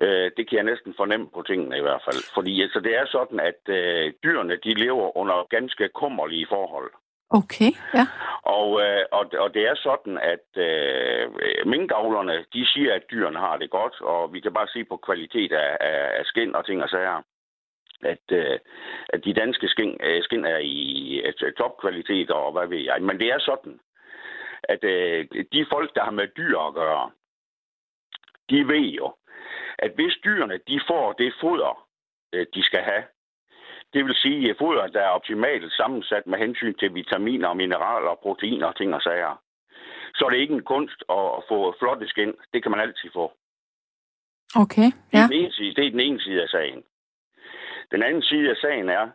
Øh, det kan jeg næsten fornemme på tingene i hvert fald. Fordi altså, det er sådan, at øh, dyrene de lever under ganske kummerlige forhold. Okay, ja. Og, øh, og, og det er sådan, at øh, minkavlerne, de siger, at dyrene har det godt, og vi kan bare se på kvalitet af, af, af skin og ting og sager, at, øh, at de danske skin, øh, skin er i et, topkvalitet, og hvad ved jeg. Men det er sådan, at øh, de folk, der har med dyr at gøre, de ved jo, at hvis dyrene de får det foder, øh, de skal have, det vil sige foder, der er optimalt sammensat med hensyn til vitaminer, mineraler, proteiner, ting og sager. Så er det ikke en kunst at, få flotte skin. Det kan man altid få. Okay, Det er, ja. den ene side, det er den ene side af sagen. Den anden side af sagen er,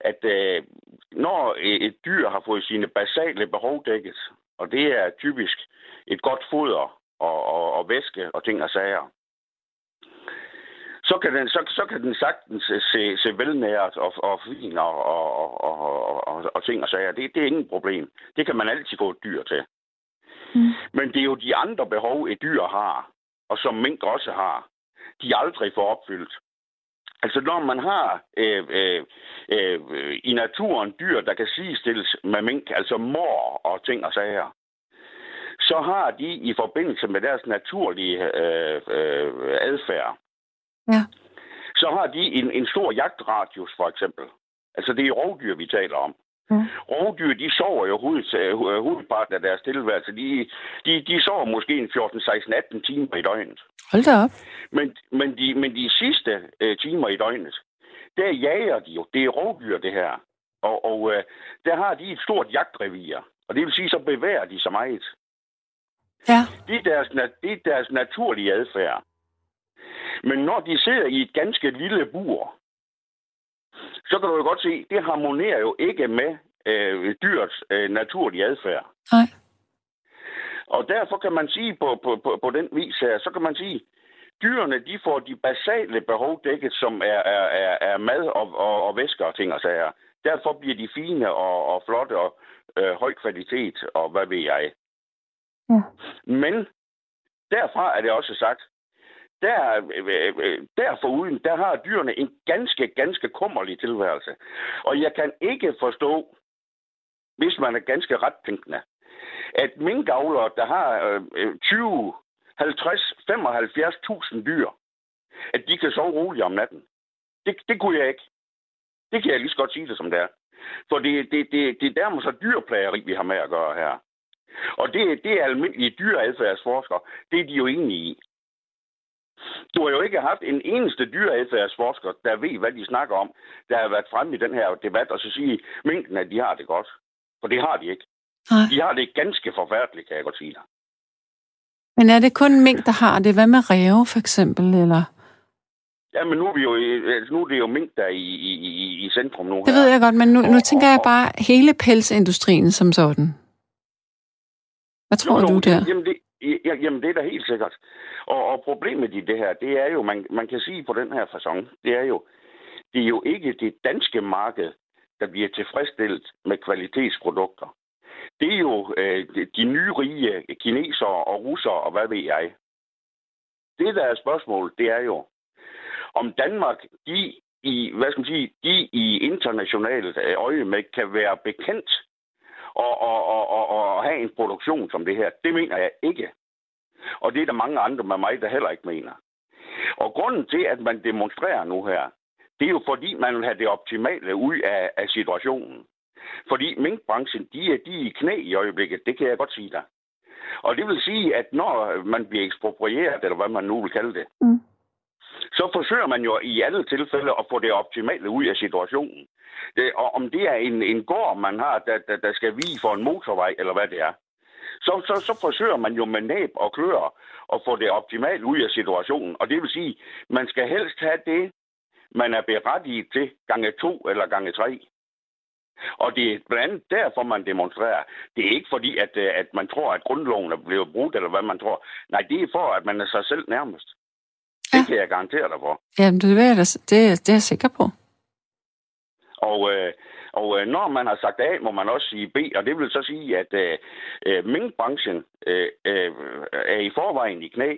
at øh, når et dyr har fået sine basale behov dækket, og det er typisk et godt foder og, og, og væske og ting og sager, så kan den, så, så kan den sagtens se, se velnæret og, og fin og, og, og, og, og, ting og sager. Det, det er ingen problem. Det kan man altid få et dyr til. Mm. Men det er jo de andre behov, et dyr har, og som mink også har, de aldrig får opfyldt. Altså når man har øh, øh, øh, i naturen dyr, der kan sidestilles med mink, altså mor og ting og sager, så har de i forbindelse med deres naturlige øh, øh, adfærd, Ja. så har de en, en stor jagtradius for eksempel. Altså det er rovdyr, vi taler om. Mm. Rovdyr, de sover jo hoved, øh, hovedparten af deres tilværelse. De, de, de sover måske en 14, 16, 18 timer i døgnet. Hold da op. Men, men, de, men de sidste øh, timer i døgnet, der jager de jo. Det er rovdyr, det her. Og, og øh, der har de et stort jagtrevir. Og det vil sige, så bevæger de sig meget. Ja. Det er deres, det er deres naturlige adfærd. Men når de sidder i et ganske lille bur, så kan du jo godt se, det harmonerer jo ikke med øh, dyrets øh, naturlige adfærd. Nej. Og derfor kan man sige på, på, på, på den vis her, så kan man sige, dyrene de får de basale behov dækket, som er, er, er, er mad og, og, og væsker og ting og sager. Derfor bliver de fine og, og flotte og øh, høj kvalitet og hvad ved jeg. Ja. Men derfra er det også sagt, der, øh, øh, øh, derfor uden, der der har dyrene en ganske, ganske kummerlig tilværelse. Og jeg kan ikke forstå, hvis man er ganske rettænkende, at minkavlere, der har øh, 20, 50, 75.000 dyr, at de kan sove roligt om natten. Det, det kunne jeg ikke. Det kan jeg lige så godt sige det, som det er. For det, det, det, det er dermed så dyrplageri, vi har med at gøre her. Og det, det er almindelige dyreadfærdsforskere. Det er de jo enige i. Du har jo ikke haft en eneste dyreadfærdsforsker, der ved, hvad de snakker om, der har været fremme i den her debat, og så sige, minkene, de har det godt. For det har de ikke. Nej. De har det ganske forfærdeligt, kan jeg godt sige dig. Men er det kun mink, der har det? Hvad med ræve, for eksempel? Eller? Ja, men nu er, vi jo, altså, nu er det jo mink, der er i, i, i, i centrum nu Det her. ved jeg godt, men nu, nu tænker jeg bare hele pelsindustrien som sådan. Hvad tror Jo, jo, du der? Jamen det, ja, jamen, det er da helt sikkert. Og, og problemet i det her, det er jo, man, man kan sige på den her façon, det er jo, det er jo ikke det danske marked, der bliver tilfredsstillet med kvalitetsprodukter. det er jo øh, de nye rige kinesere og russere og hvad ved jeg. Det, der er spørgsmålet, det er jo, om Danmark, de i, hvad skal man sige, de i internationalt øh, øje med kan være bekendt og, og, og, og, og have en produktion som det her. Det mener jeg ikke. Og det er der mange andre med mig, der heller ikke mener. Og grunden til, at man demonstrerer nu her, det er jo fordi, man vil have det optimale ud af, af situationen. Fordi minkbranchen, de er, de er i knæ i øjeblikket, det kan jeg godt sige dig. Og det vil sige, at når man bliver eksproprieret, eller hvad man nu vil kalde det, mm så forsøger man jo i alle tilfælde at få det optimale ud af situationen. Det, og om det er en, en gård, man har, der, der, der skal vige for en motorvej, eller hvad det er, så, så, så forsøger man jo med næb og klør at få det optimalt ud af situationen. Og det vil sige, man skal helst have det, man er berettiget til gange to eller gange tre. Og det er blandt andet derfor, man demonstrerer. Det er ikke fordi, at, at man tror, at grundloven er blevet brudt, eller hvad man tror. Nej, det er for, at man er sig selv nærmest. Det ja. kan jeg garantere dig for. Jamen, det er, det, det er jeg sikker på. Og, øh, og øh, når man har sagt A, må man også sige B, og det vil så sige, at øh, øh, minkbranchen øh, øh, er i forvejen i knæ.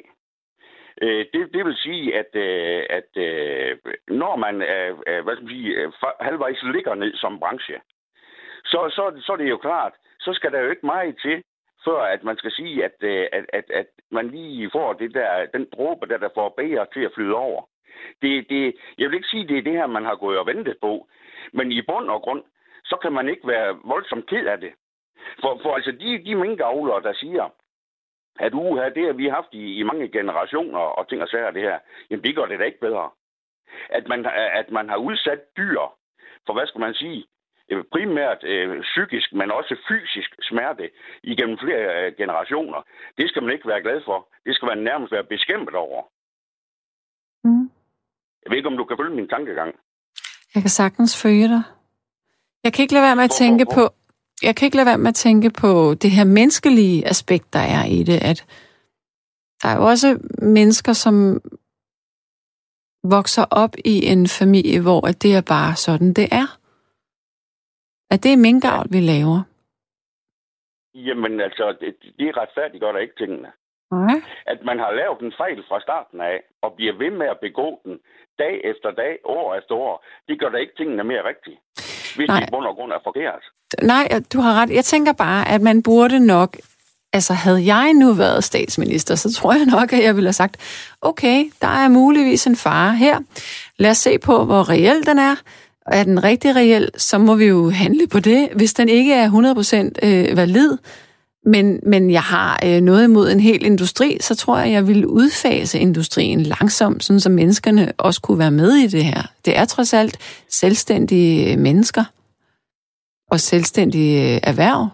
Øh, det, det vil sige, at, øh, at øh, når man øh, hvad skal man sige, øh, halvvejs ligger ned som branche, så, så, så er det jo klart, så skal der jo ikke meget til, før at man skal sige, at, øh, at, at, at man lige får det der, den dråbe, der, der får bæger til at flyde over. Det, det, jeg vil ikke sige, at det er det her, man har gået og ventet på. Men i bund og grund, så kan man ikke være voldsomt ked af det. For, for altså de, de minkavlere, der siger, at uha, det har vi haft i, i mange generationer og ting og sager det her, jamen det gør det da ikke bedre. At man, at man har udsat dyr for, hvad skal man sige, primært øh, psykisk, men også fysisk smerte igennem flere øh, generationer. Det skal man ikke være glad for. Det skal man nærmest være beskæmmet over. Mm. Jeg ved ikke, om du kan følge min tankegang. Jeg kan sagtens følge dig. Jeg kan ikke lade være med at tænke på, jeg kan ikke lade være med at tænke på det her menneskelige aspekt, der er i det, at der er jo også mennesker, som vokser op i en familie, hvor at det er bare sådan, det er. At det er minkavl, vi laver. Jamen altså, det, det retfærdiggør der ikke tingene. Okay. At man har lavet en fejl fra starten af, og bliver ved med at begå den dag efter dag, år efter år, det gør da ikke tingene mere rigtige hvis Nej. det i bund og grund er forkert. Nej, du har ret. Jeg tænker bare, at man burde nok altså havde jeg nu været statsminister, så tror jeg nok, at jeg ville have sagt, okay, der er muligvis en fare her. Lad os se på, hvor reel den er. Er den rigtig reel, så må vi jo handle på det. Hvis den ikke er 100% øh, valid, men, men jeg har øh, noget imod en hel industri, så tror jeg, jeg vil udfase industrien langsomt, sådan så menneskerne også kunne være med i det her. Det er trods alt selvstændige mennesker og selvstændige øh, erhverv.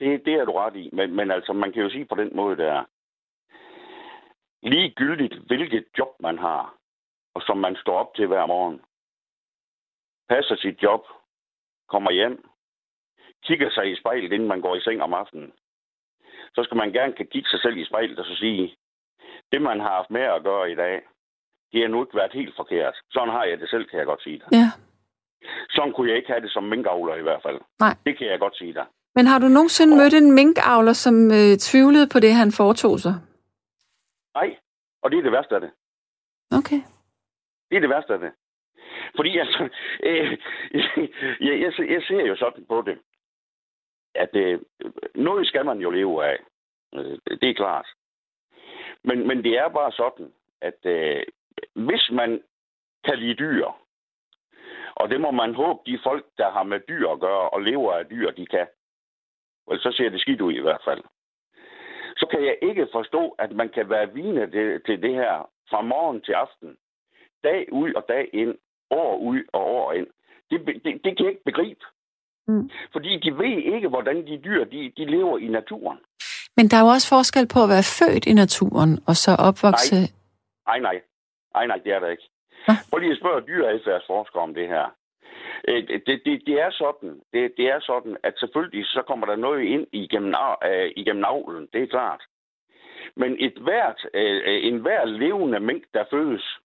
Det, det er du ret i, men, men altså, man kan jo sige på den måde, der ligegyldigt, hvilket job man har, og som man står op til hver morgen, passer sit job, kommer hjem, kigger sig i spejlet, inden man går i seng om aftenen, så skal man gerne kan kigge sig selv i spejlet og så sige, det man har haft med at gøre i dag, det har nu ikke været helt forkert. Sådan har jeg det selv, kan jeg godt sige dig. Ja. Sådan kunne jeg ikke have det som minkavler i hvert fald. Nej. Det kan jeg godt sige dig. Men har du nogensinde og... mødt en minkavler, som øh, tvivlede på det, han foretog sig? Nej, og det er det værste af det. Okay. Det er det værste af det. Fordi altså, (laughs) øh, (laughs) jeg, jeg, jeg ser jo sådan på det, at øh, noget skal man jo leve af. Øh, det er klart. Men, men det er bare sådan, at øh, hvis man kan lide dyr, og det må man håbe, de folk, der har med dyr at gøre og lever af dyr, de kan. Vel, så ser det skidt ud i hvert fald. Så kan jeg ikke forstå, at man kan være vine til, til det her fra morgen til aften. Dag ud og dag ind. År ud og år ind. Det, det, det kan jeg ikke begribe. Mm. Fordi de ved ikke, hvordan de dyr de, de lever i naturen. Men der er jo også forskel på at være født i naturen og så opvokse... Nej, nej, nej. Nej, nej, det er der ikke. Hå? Prøv lige at spørge dyreadfærdsforskere om det her. Øh, det, det, det, er sådan, det, det er sådan, at selvfølgelig så kommer der noget ind igennem, uh, igennem avlen, det er klart. Men et hvert, uh, en hver levende mink, der fødes,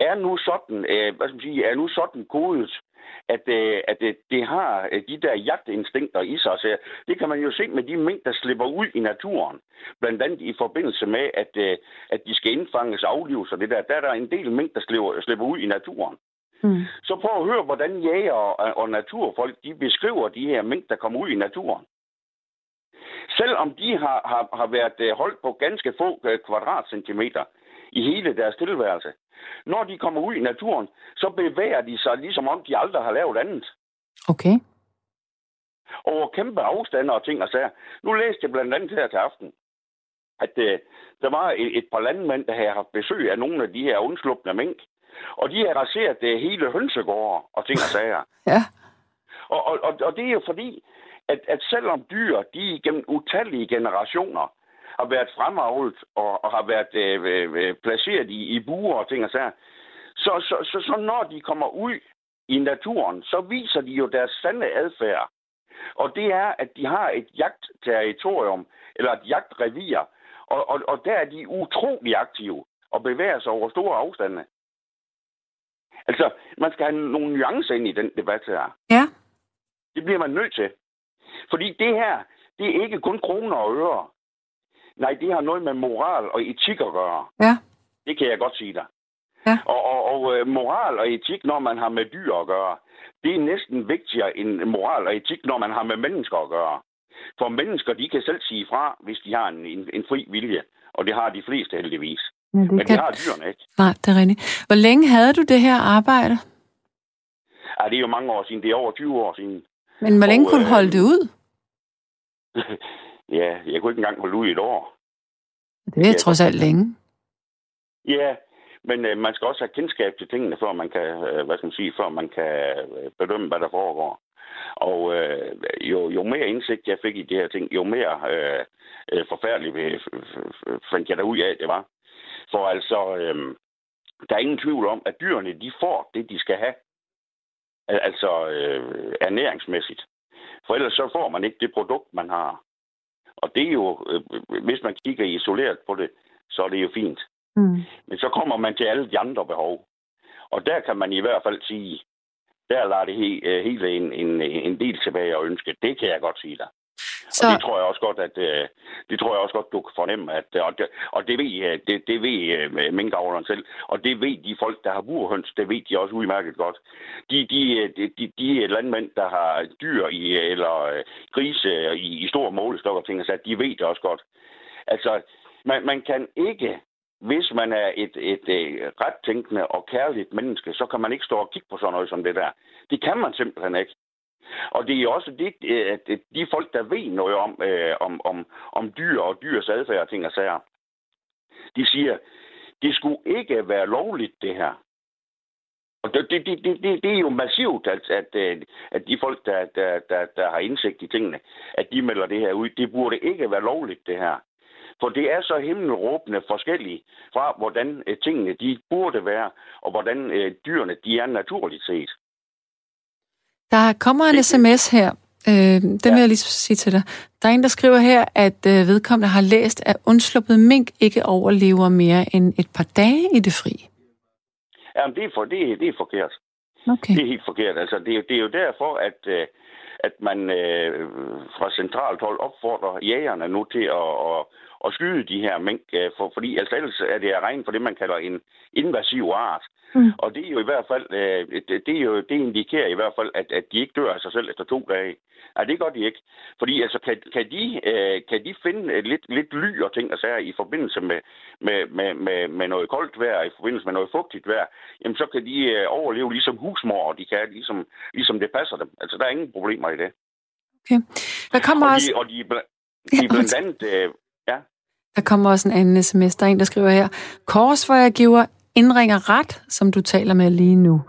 er nu sådan, uh, hvad skal man sige, er nu sådan kodet, at, øh, at det, det har øh, de der jagtinstinkter i sig. Så det kan man jo se med de mink, der slipper ud i naturen. Blandt andet i forbindelse med, at, øh, at de skal indfanges aflives og det der. Der er der en del mink, der slipper, slipper ud i naturen. Mm. Så prøv at høre, hvordan jæger og, og naturfolk de beskriver de her mink, der kommer ud i naturen. Selvom de har, har, har været holdt på ganske få kvadratcentimeter i hele deres tilværelse, når de kommer ud i naturen, så bevæger de sig, ligesom om de aldrig har lavet andet. Okay. Over kæmpe afstande og ting og sager. Nu læste jeg blandt andet her til aften, at øh, der var et, et par landmænd, der havde haft besøg af nogle af de her undslupne mink. Og de har raseret det hele hønsegårde og ting og sager. (laughs) ja. Og, og, og, og det er jo fordi, at, at selvom dyr, de gennem utallige generationer har været fremavlet og, og har været øh, øh, øh, placeret i, i buer og ting og sager. Så, så, så, så når de kommer ud i naturen, så viser de jo deres sande adfærd. Og det er, at de har et jagtterritorium, eller et jagtrevir, og, og, og der er de utrolig aktive og bevæger sig over store afstande. Altså, man skal have nogle nuancer ind i den debat her. Ja. Det bliver man nødt til. Fordi det her, det er ikke kun kroner og øre. Nej, det har noget med moral og etik at gøre. Ja. Det kan jeg godt sige dig. Ja. Og, og, og øh, moral og etik, når man har med dyr at gøre, det er næsten vigtigere end moral og etik, når man har med mennesker at gøre. For mennesker, de kan selv sige fra, hvis de har en, en, en fri vilje. Og det har de fleste heldigvis. Ja, det Men kan... det har dyrene ikke. Nej, det er rigtigt. Hvor længe havde du det her arbejde? Ja, det er jo mange år siden. Det er over 20 år siden. Men hvor længe og, kunne du holde øh, det ud? (laughs) Ja, jeg kunne ikke engang holde ud i et år. Det er trods alt længe. Ja, men øh, man skal også have kendskab til tingene, før man kan, øh, hvad skal man sige, før man kan øh, bedømme, hvad der foregår. Og øh, jo, jo mere indsigt jeg fik i de her ting, jo mere øh, øh, forfærdeligt fandt jeg da ud af, det var. For altså, øh, der er ingen tvivl om, at dyrene, de får det, de skal have. Altså øh, ernæringsmæssigt. For ellers så får man ikke det produkt, man har. Og det er jo, øh, hvis man kigger isoleret på det, så er det jo fint. Mm. Men så kommer man til alle de andre behov. Og der kan man i hvert fald sige, der lader det he, øh, hele en, en, en del tilbage og ønske. Det kan jeg godt sige dig. Så... Og det tror jeg også godt, at øh, det tror jeg også godt, du kan fornemme, at og det, og det ved øh, det, det ved minkavleren selv, og det ved de folk, der har burhøns, det ved de også udmærket godt. De, de, de, de, de landmænd, der har dyr i eller grise i, i store målestok og ting, så de ved det også godt. Altså, man, man kan ikke hvis man er et, et, et ret tænkende og kærligt menneske, så kan man ikke stå og kigge på sådan noget som det der. Det kan man simpelthen ikke. Og det er også det, øh, at de folk, der ved noget om, øh, om, om, om dyr og dyrs adfærd og ting og sager, de siger, det skulle ikke være lovligt, det her. Og det, det, det, det, det er jo massivt, at, at, øh, at de folk, der, der, der, der har indsigt i tingene, at de melder det her ud. Det burde ikke være lovligt, det her. For det er så himmelråbende forskellige fra, hvordan øh, tingene de burde være, og hvordan øh, dyrene de er naturligt set. Der kommer en sms her. Øh, den ja. vil jeg lige sige til dig. Der er en, der skriver her, at øh, vedkommende har læst, at undsluppet mink ikke overlever mere end et par dage i det fri. Jamen, det er, for, det, er, det er forkert. Okay. Det er helt forkert. Altså, det, er, det er jo derfor, at, øh, at man øh, fra centralt hold opfordrer jægerne nu til at, at, at skyde de her mink, øh, for, fordi altså, ellers er det at regne for det, man kalder en invasiv art. Mm. Og det er jo i hvert fald, øh, det, er jo, det indikerer i hvert fald, at, at de ikke dør af sig selv efter to dage. Nej, det gør de ikke. Fordi altså, kan, kan, de, øh, kan de finde lidt, lidt ly og ting og sager i forbindelse med, med, med, med, med noget koldt vejr, i forbindelse med noget fugtigt vejr, jamen så kan de øh, overleve ligesom husmor, og de kan ligesom, ligesom det passer dem. Altså, der er ingen problemer i det. Okay. Der kommer og også... De, og de, de, de blandt andet... Øh, ja. Der kommer også en anden sms. Der er en, der skriver her. Kors, hvor jeg giver indringer ret, som du taler med lige nu.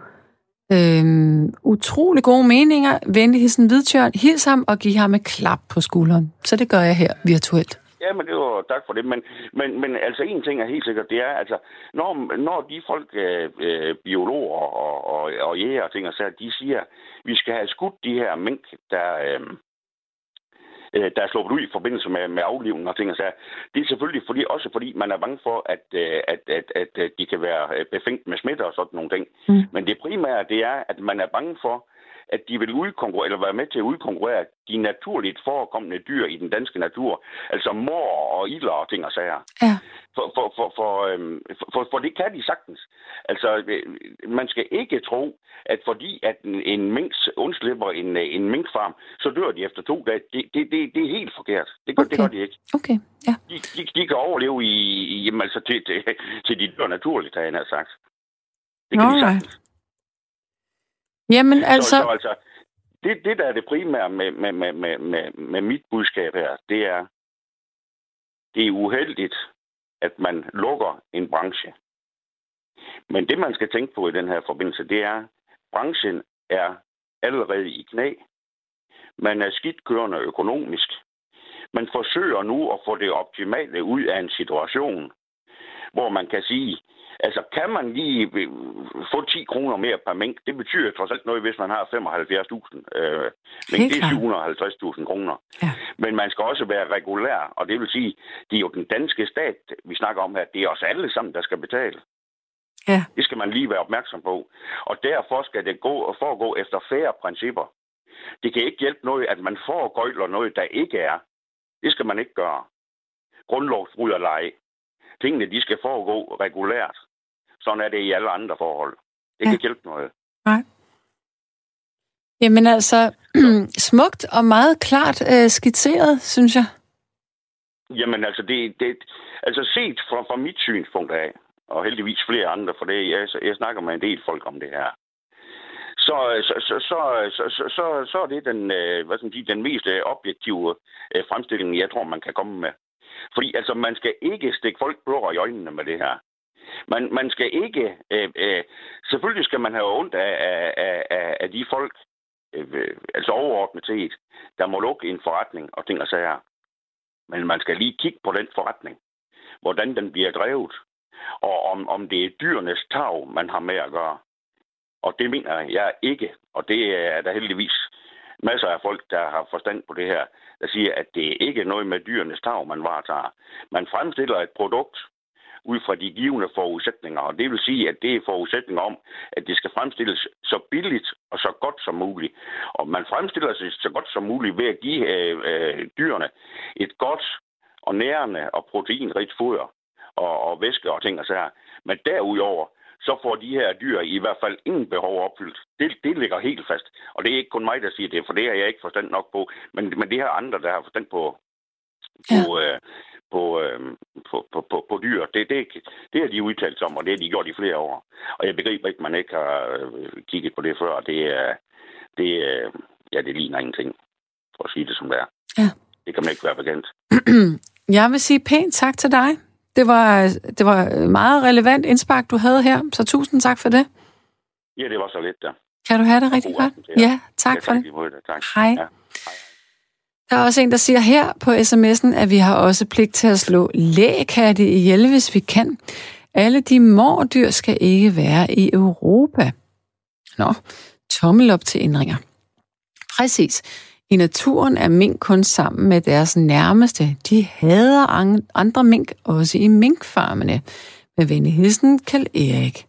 Øhm, utrolig gode meninger. Venligheden hvidtjørn. Hils ham og giv ham et klap på skulderen. Så det gør jeg her virtuelt. Ja, men det var tak for det. Men, men, men altså en ting er helt sikkert, det er, altså, når, når de folk, øh, øh biologer og, og, og jæger og ting og sager, de siger, vi skal have skudt de her mink, der, øh, øh, der er sluppet ud i forbindelse med, med aflivning og ting og sager. Det er selvfølgelig fordi, også fordi, man er bange for, at, øh, at, at, at, at de kan være befængt med smitte og sådan nogle ting. Mm. Men det primære, det er, at man er bange for, at de vil udkonkurrere, eller være med til at udkonkurrere de naturligt forekommende dyr i den danske natur. Altså mor og ilder og ting og sager. Ja. For, for, for, for, øhm, for, for det kan de sagtens. Altså, øh, man skal ikke tro, at fordi at en, en mink undslipper en, øh, en minkfarm, så dør de efter to dage. Det, det, det, det er helt forkert. Det gør, okay. det gør de ikke. Okay, ja. De, de, de kan overleve i, i jamen, altså til, til, til de dør naturligt, har jeg sagt. Det kan All de sagtens. Jamen altså... Så, så, altså det, det, der er det primære med, med, med, med, med, med mit budskab her, det er, det er uheldigt, at man lukker en branche. Men det, man skal tænke på i den her forbindelse, det er, at branchen er allerede i knæ. Man er skidt kørende økonomisk. Man forsøger nu at få det optimale ud af en situation, hvor man kan sige, Altså, kan man lige øh, få 10 kroner mere per mink, det betyder trods alt noget, hvis man har 75.000 øh, mink. Det er 750.000 kroner. Ja. Men man skal også være regulær, og det vil sige, det er jo den danske stat, vi snakker om her. Det er os alle sammen, der skal betale. Ja. Det skal man lige være opmærksom på. Og derfor skal det gå og foregå efter færre principper. Det kan ikke hjælpe noget, at man foregøjler noget, der ikke er. Det skal man ikke gøre. Grundlovsbrud og lege. Tingene, de skal foregå regulært. Sådan er det i alle andre forhold. Det ja. kan ikke hjælpe noget. Nej. Jamen altså, (clears throat) smukt og meget klart øh, skitseret, synes jeg. Jamen altså, det, det, altså set fra, fra mit synspunkt af, og heldigvis flere andre, for det, jeg, jeg snakker med en del folk om det her, så, så, så, så, så, så, så, så er det den, øh, hvad skal man sige, den mest øh, objektive øh, fremstilling, jeg tror, man kan komme med. Fordi altså, man skal ikke stikke folk blå i øjnene med det her. Man, man skal ikke... Øh, øh, selvfølgelig skal man have ondt af, af, af, af de folk, øh, øh, altså overordnet set, der må lukke en forretning og ting og sager. Men man skal lige kigge på den forretning. Hvordan den bliver drevet. Og om, om det er dyrenes tag, man har med at gøre. Og det mener jeg ikke. Og det er der heldigvis masser af folk, der har forstand på det her, der siger, at det ikke er noget med dyrenes tag, man varetager. Man fremstiller et produkt, ud fra de givende forudsætninger. Og det vil sige, at det er forudsætninger om, at det skal fremstilles så billigt og så godt som muligt. Og man fremstiller sig så godt som muligt ved at give øh, øh, dyrene et godt og nærende og proteinrigt foder og, og væske og ting og så Men derudover, så får de her dyr i hvert fald ingen behov opfyldt. Det, det ligger helt fast. Og det er ikke kun mig, der siger det, for det har jeg ikke forstand nok på. Men, men det her andre, der har forstand på, på, ja. øh, på, øh, på, på, på, på dyr. Det, det, det har de udtalt sig om, og det har de gjort i flere år. Og jeg begriber ikke, at man ikke har øh, kigget på det før. Det er, det, øh, ja, det ligner ingenting, for at sige det som det er. Ja. Det kan man ikke være bekendt. (clears throat) jeg vil sige pænt tak til dig. Det var, det var meget relevant indspark, du havde her, så tusind tak for det. Ja, det var så lidt, der. Kan du have det rigtig godt? Ja, tak ja, for det. det. Tak. Hej. Ja. Der er også en, der siger her på sms'en, at vi har også pligt til at slå lægekatte ihjel, hvis vi kan. Alle de mordyr skal ikke være i Europa. Nå, tommel op til ændringer. Præcis. I naturen er mink kun sammen med deres nærmeste. De hader andre mink, også i minkfarmene. Med venlig hilsen, Kjell Erik.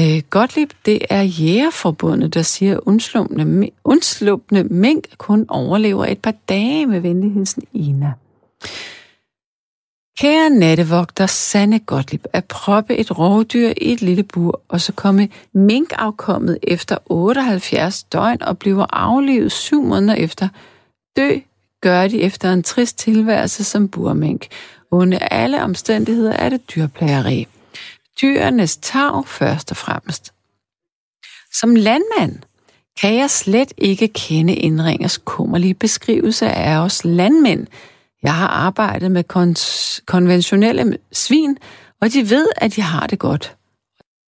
Øh, Gottlieb, det er Jægerforbundet, der siger, at undsluppende, undsluppende mink kun overlever et par dage med venligheden Ina. Kære nattevogter Sanne Gottlieb, at proppe et rovdyr i et lille bur, og så komme minkafkommet efter 78 døgn og bliver aflevet syv måneder efter, dø gør de efter en trist tilværelse som burmink. Under alle omstændigheder er det dyrplageri dyrenes tag først og fremmest. Som landmand kan jeg slet ikke kende indringers kummerlige beskrivelse af os landmænd. Jeg har arbejdet med kon- konventionelle svin, og de ved, at de har det godt.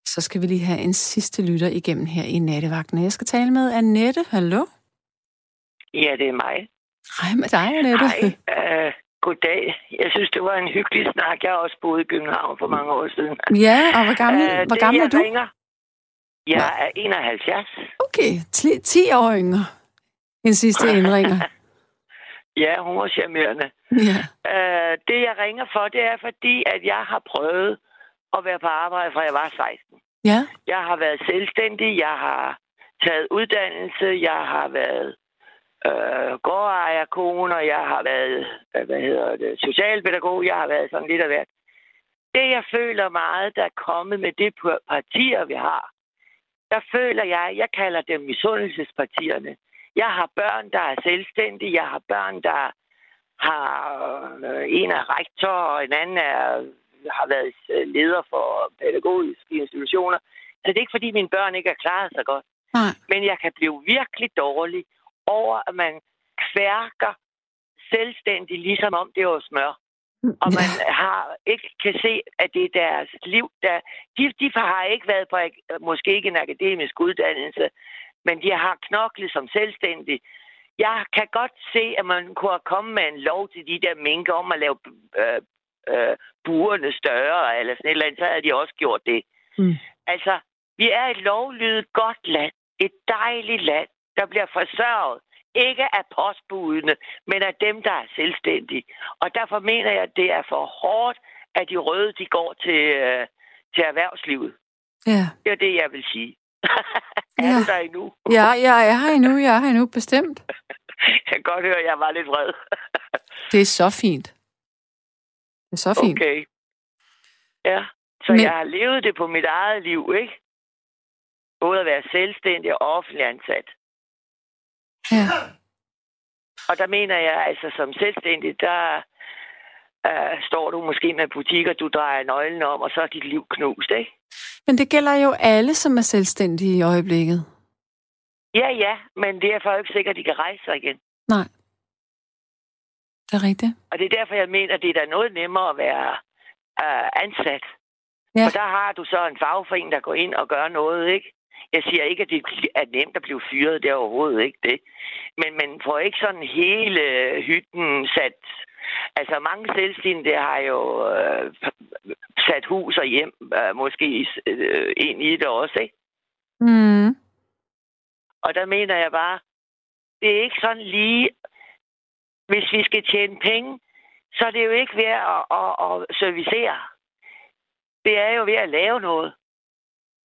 Så skal vi lige have en sidste lytter igennem her i nattevagten. Jeg skal tale med Annette. Hallo? Ja, det er mig. Hej med dig, Annette. Hej. Uh, goddag. Jeg synes, det var en hyggelig snak. Jeg har også boet i København for mange år siden. Ja, og hvor gammel, uh, hvor gammel er du? Ringer, jeg er 71. Okay, 10 år yngre end sidste indringer. (laughs) Ja, hun var charmerende. Ja. Øh, det, jeg ringer for, det er fordi, at jeg har prøvet at være på arbejde, fra jeg var 16. Ja. Jeg har været selvstændig, jeg har taget uddannelse, jeg har været øh, gårdejerkone, og jeg har været, øh, hvad hedder det, socialpædagog, jeg har været sådan lidt af hvert. Det, jeg føler meget, der er kommet med det partier, vi har, der føler jeg, jeg kalder dem misundelsespartierne. Jeg har børn, der er selvstændige. Jeg har børn, der har øh, en er rektor, og en anden er, har været leder for pædagogiske institutioner. Så det er ikke, fordi mine børn ikke er klaret så godt. Nej. Men jeg kan blive virkelig dårlig over, at man kværker selvstændigt, ligesom om det var smør. Og man har ikke kan se, at det er deres liv, der... De, de har ikke været på måske ikke en akademisk uddannelse, men de har knoklet som selvstændige. Jeg kan godt se, at man kunne komme med en lov til de der minker om at lave øh, øh, burene større, eller sådan et eller andet, så havde de også gjort det. Mm. Altså, vi er et lovlydigt godt land. Et dejligt land, der bliver forsørget. Ikke af postbudene, men af dem, der er selvstændige. Og derfor mener jeg, at det er for hårdt, at de røde de går til, øh, til erhvervslivet. Ja. Det er det, jeg vil sige. (laughs) er ja. du der endnu? ja, jeg er her endnu. Jeg er her endnu, bestemt. (laughs) jeg kan godt høre, at jeg var lidt vred. (laughs) det er så fint. Det er så fint. Okay. Ja, så Men... jeg har levet det på mit eget liv, ikke? Både at være selvstændig og offentlig ansat. Ja. Og der mener jeg, altså som selvstændig, der uh, står du måske med butikker, du drejer nøglen om, og så er dit liv knust, ikke? Men det gælder jo alle, som er selvstændige i øjeblikket. Ja, ja, men det er for ikke sikkert, at de kan rejse sig igen. Nej. Det er rigtigt. Og det er derfor, jeg mener, at det er da noget nemmere at være uh, ansat. Ja. For der har du så en fagforening, der går ind og gør noget, ikke? Jeg siger ikke, at det er nemt at blive fyret, det er overhovedet ikke det. Men man får ikke sådan hele hytten sat... Altså mange selvstændige har jo øh, sat hus og hjem, øh, måske øh, ind i det også, ikke? Mm. Og der mener jeg bare, det er ikke sådan lige... Hvis vi skal tjene penge, så er det jo ikke ved at, at, at servicere. Det er jo ved at lave noget.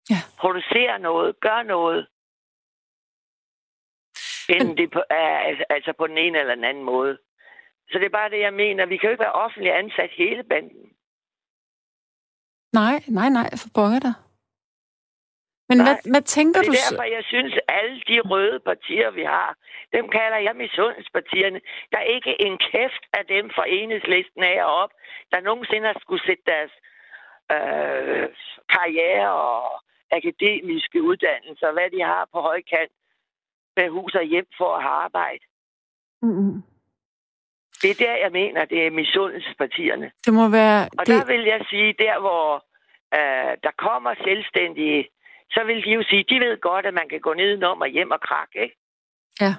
Ja. Producere noget, gør noget. Enten det på, altså, altså på den ene eller den anden måde. Så det er bare det, jeg mener. Vi kan jo ikke være offentligt ansat hele banden. Nej, nej, nej, for pokker dig. Men Nej. hvad, hvad tænker Og det du er så? derfor, jeg synes, alle de røde partier, vi har, dem kalder jeg misundelsespartierne. Der er ikke en kæft af dem fra enhedslisten af og op, der nogensinde har skulle sætte deres øh, karriere og akademiske uddannelser, hvad de har på højkant, med hus og hjem for at have arbejde. Mm-hmm. Det er der, jeg mener, det er misundelsespartierne. Det må være... Og det... der vil jeg sige, der hvor øh, der kommer selvstændige, så vil de jo sige, de ved godt, at man kan gå nedenom og hjem og krakke, ikke? Ja.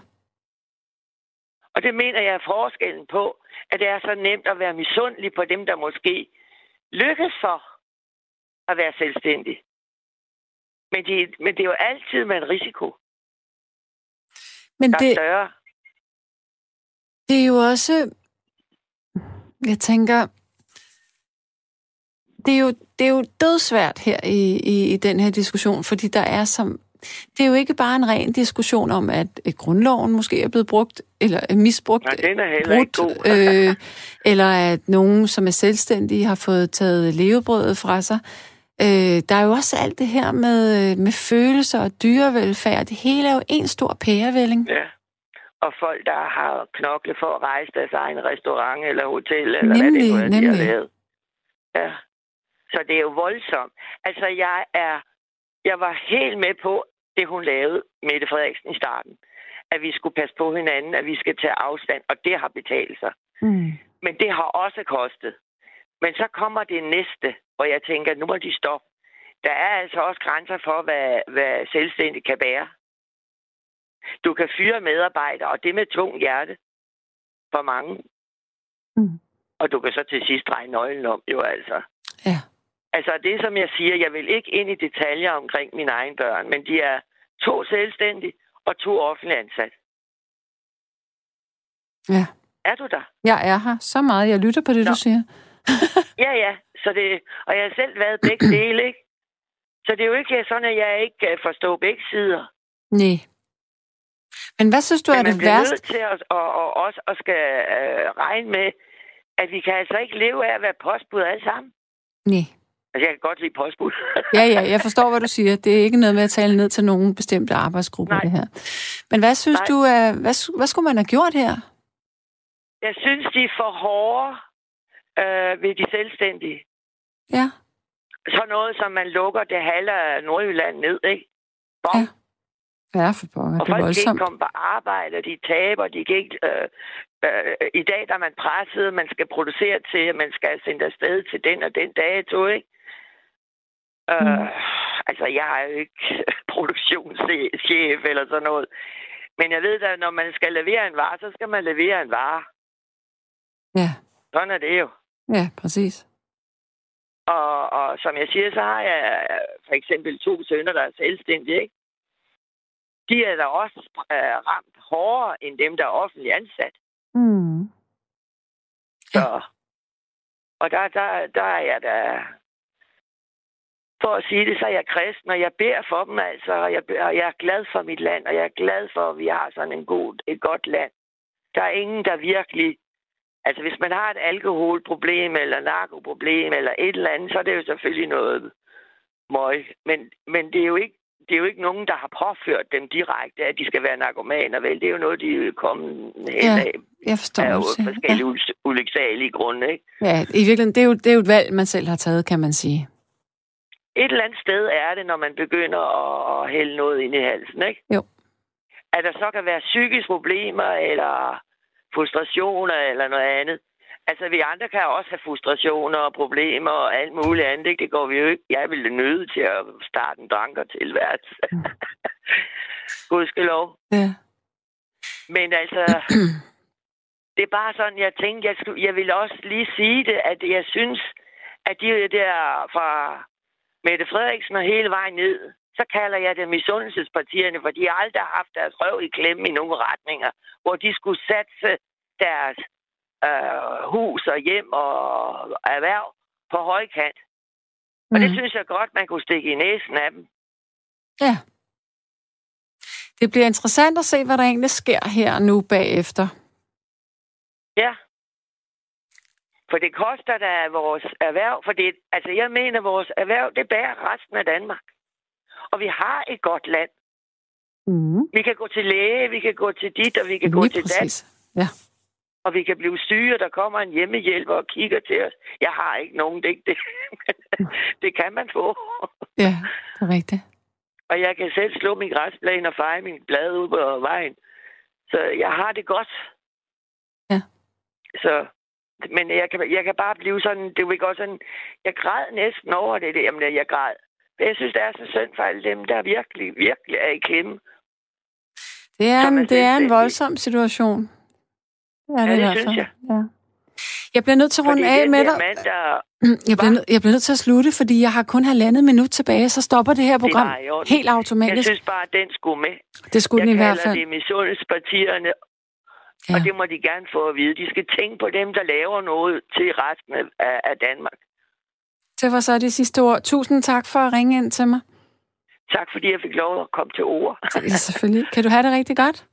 Og det mener jeg er forskellen på, at det er så nemt at være misundelig på dem, der måske lykkes for at være selvstændig. Men, de, men det er jo altid med en risiko, Men der er det, større. det er jo også... Jeg tænker... Det er jo, det er jo dødsvært her i, i, i den her diskussion, fordi der er som... Det er jo ikke bare en ren diskussion om, at grundloven måske er blevet brugt, eller er misbrugt, Nej, den er brudt, ikke god. øh, eller at nogen, som er selvstændige, har fået taget levebrødet fra sig. Øh, der er jo også alt det her med, øh, med følelser og dyrevelfærd. Det hele er jo en stor pærevælling. Ja. Og folk, der har knoklet for at rejse deres egen restaurant eller hotel, eller Nemlig, hvad det nu er, de har lavet. Ja. Så det er jo voldsomt. Altså, jeg er... Jeg var helt med på det, hun lavede, Mette Frederiksen, i starten. At vi skulle passe på hinanden, at vi skal tage afstand, og det har betalt sig. Mm. Men det har også kostet. Men så kommer det næste, hvor jeg tænker, nu må de stoppe. Der er altså også grænser for, hvad, hvad selvstændigt kan bære. Du kan fyre medarbejdere, og det med tung hjerte for mange. Mm. Og du kan så til sidst dreje nøglen om, jo altså. Ja. Altså det, som jeg siger, jeg vil ikke ind i detaljer omkring mine egne børn, men de er to selvstændige og to offentlige ansat. Ja. Er du der? Jeg er her så meget. Jeg lytter på det, Nå. du siger. Ja, ja. Så det, og jeg har selv været begge (clears throat) dele, ikke? Så det er jo ikke sådan, at jeg ikke kan forstå begge sider. Nej. Men hvad synes du Men er det værste? Man til at, og, og også at skal øh, regne med, at vi kan altså ikke leve af at være postbud alle sammen. Nej. Altså, jeg kan godt lide postbud. ja, ja, jeg (laughs) forstår, hvad du siger. Det er ikke noget med at tale ned til nogen bestemte arbejdsgrupper, Nej. det her. Men hvad synes Nej. du, hvad, hvad skulle man have gjort her? Jeg synes, de er for hårde øh, ved de selvstændige. Ja. Så noget, som man lukker det halve af Nordjylland ned, ikke? Bom. Ja. Ja, for pokker. Og det er folk voldsomt. kan ikke komme på arbejde, de taber, de kan ikke... Øh, øh, I dag der er man presset, man skal producere til, man skal sende afsted til den og den dato, ikke? Øh, mm. Uh, altså, jeg er jo ikke (laughs) produktionschef eller sådan noget. Men jeg ved da, når man skal levere en vare, så skal man levere en vare. Ja. Sådan er det jo. Ja, præcis. Og, og som jeg siger, så har jeg for eksempel to sønner, der er selvstændige, ikke? De er da også øh, ramt hårdere end dem, der er offentligt ansat. Mm. Så, og der, der, der er jeg da for at sige det, så er jeg kristen, og jeg beder for dem, altså, og jeg, og jeg er glad for mit land, og jeg er glad for, at vi har sådan en god, et godt land. Der er ingen, der virkelig... Altså, hvis man har et alkoholproblem, eller narkoproblem, eller et eller andet, så er det jo selvfølgelig noget møg. Men, men det er jo ikke det er jo ikke nogen, der har påført dem direkte, at de skal være narkomaner, vel? Det er jo noget, de er kommet hen ja, af. jeg forstår af også. forskellige ja. ulyksalige grunde, ikke? Ja, i virkeligheden, det er, jo, det er jo et valg, man selv har taget, kan man sige et eller andet sted er det, når man begynder at, hælde noget ind i halsen, ikke? Jo. At der så kan være psykiske problemer, eller frustrationer, eller noget andet. Altså, vi andre kan også have frustrationer og problemer og alt muligt andet, ikke? Det går vi jo ikke. Jeg ville nøde til at starte en dranker tilværelse. Mm. (laughs) Gudskelov. Ja. Men altså, (clears throat) det er bare sådan, jeg tænkte, jeg, skulle, jeg ville også lige sige det, at jeg synes, at de der fra Mette Frederiksen og hele vejen ned, så kalder jeg det misundelsespartierne, for de har aldrig haft deres røv i klemme i nogle retninger, hvor de skulle satse deres øh, hus og hjem og erhverv på højkant. Og mm. det synes jeg godt, man kunne stikke i næsen af dem. Ja. Det bliver interessant at se, hvad der egentlig sker her nu bagefter. Ja. For det koster da vores erhverv, for det, altså jeg mener, vores erhverv, det bærer resten af Danmark. Og vi har et godt land. Mm. Vi kan gå til læge, vi kan gå til dit, og vi kan Lige gå til dat. Ja. Og vi kan blive syge, og der kommer en hjemmehjælper og kigger til os. Jeg har ikke nogen, det, det, (laughs) det kan man få. Ja, det er rigtigt. Og jeg kan selv slå min græsplæne og feje min blad ud på vejen. Så jeg har det godt. Ja. Så men jeg kan, jeg kan bare blive sådan, det ikke også sådan, jeg græd næsten over det, det jamen, jeg græd. Jeg synes, det er så synd for alle dem, der virkelig, virkelig er i klemme. Det er, en, det er en voldsom situation. Ja, det, ja, det synes jeg. Ja. Jeg bliver nødt til at runde af med dig. Mand, der... (clears throat) jeg, bliver nød, jeg bliver nødt til at slutte, fordi jeg har kun halvandet minut tilbage, så stopper det her program det helt automatisk. Jeg synes bare, at den skulle med. Det skulle jeg den i hvert fald. Jeg kalder det misundelsespartierne Ja. Og det må de gerne få at vide. De skal tænke på dem, der laver noget til resten af, af Danmark. Det var så det sidste ord. Tusind tak for at ringe ind til mig. Tak, fordi jeg fik lov at komme til ord. ja, selvfølgelig. Kan du have det rigtig godt?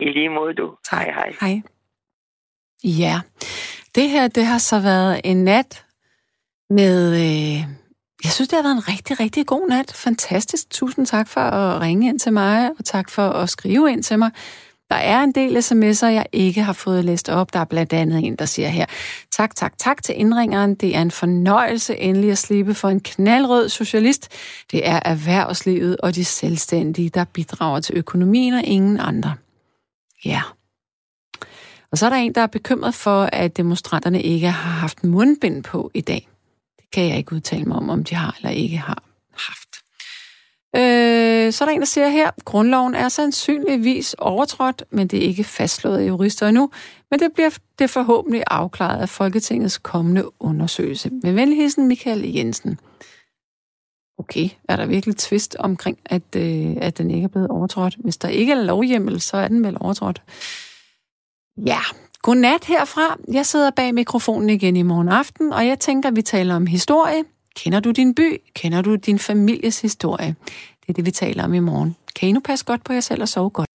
I lige måde, du. Tak. Hej, hej. Hej. Ja, det her, det har så været en nat med... Øh, jeg synes, det har været en rigtig, rigtig god nat. Fantastisk. Tusind tak for at ringe ind til mig, og tak for at skrive ind til mig. Der er en del sms'er, jeg ikke har fået læst op. Der er blandt andet en, der siger her, tak, tak, tak til indringeren. Det er en fornøjelse endelig at slippe for en knaldrød socialist. Det er erhvervslivet og de selvstændige, der bidrager til økonomien og ingen andre. Ja. Og så er der en, der er bekymret for, at demonstranterne ikke har haft mundbind på i dag. Det kan jeg ikke udtale mig om, om de har eller ikke har. Øh, så er der en, der siger her, grundloven er sandsynligvis overtrådt, men det er ikke fastslået af jurister endnu, men det bliver det forhåbentlig afklaret af Folketingets kommende undersøgelse. Med venligheden Michael Jensen. Okay, er der virkelig tvist omkring, at, øh, at den ikke er blevet overtrådt? Hvis der ikke er lovhjemmel, så er den vel overtrådt. Ja, Godnat herfra. Jeg sidder bag mikrofonen igen i morgen aften, og jeg tænker, vi taler om historie. Kender du din by? Kender du din families historie? Det er det, vi taler om i morgen. Kan I nu passe godt på jer selv og sove godt?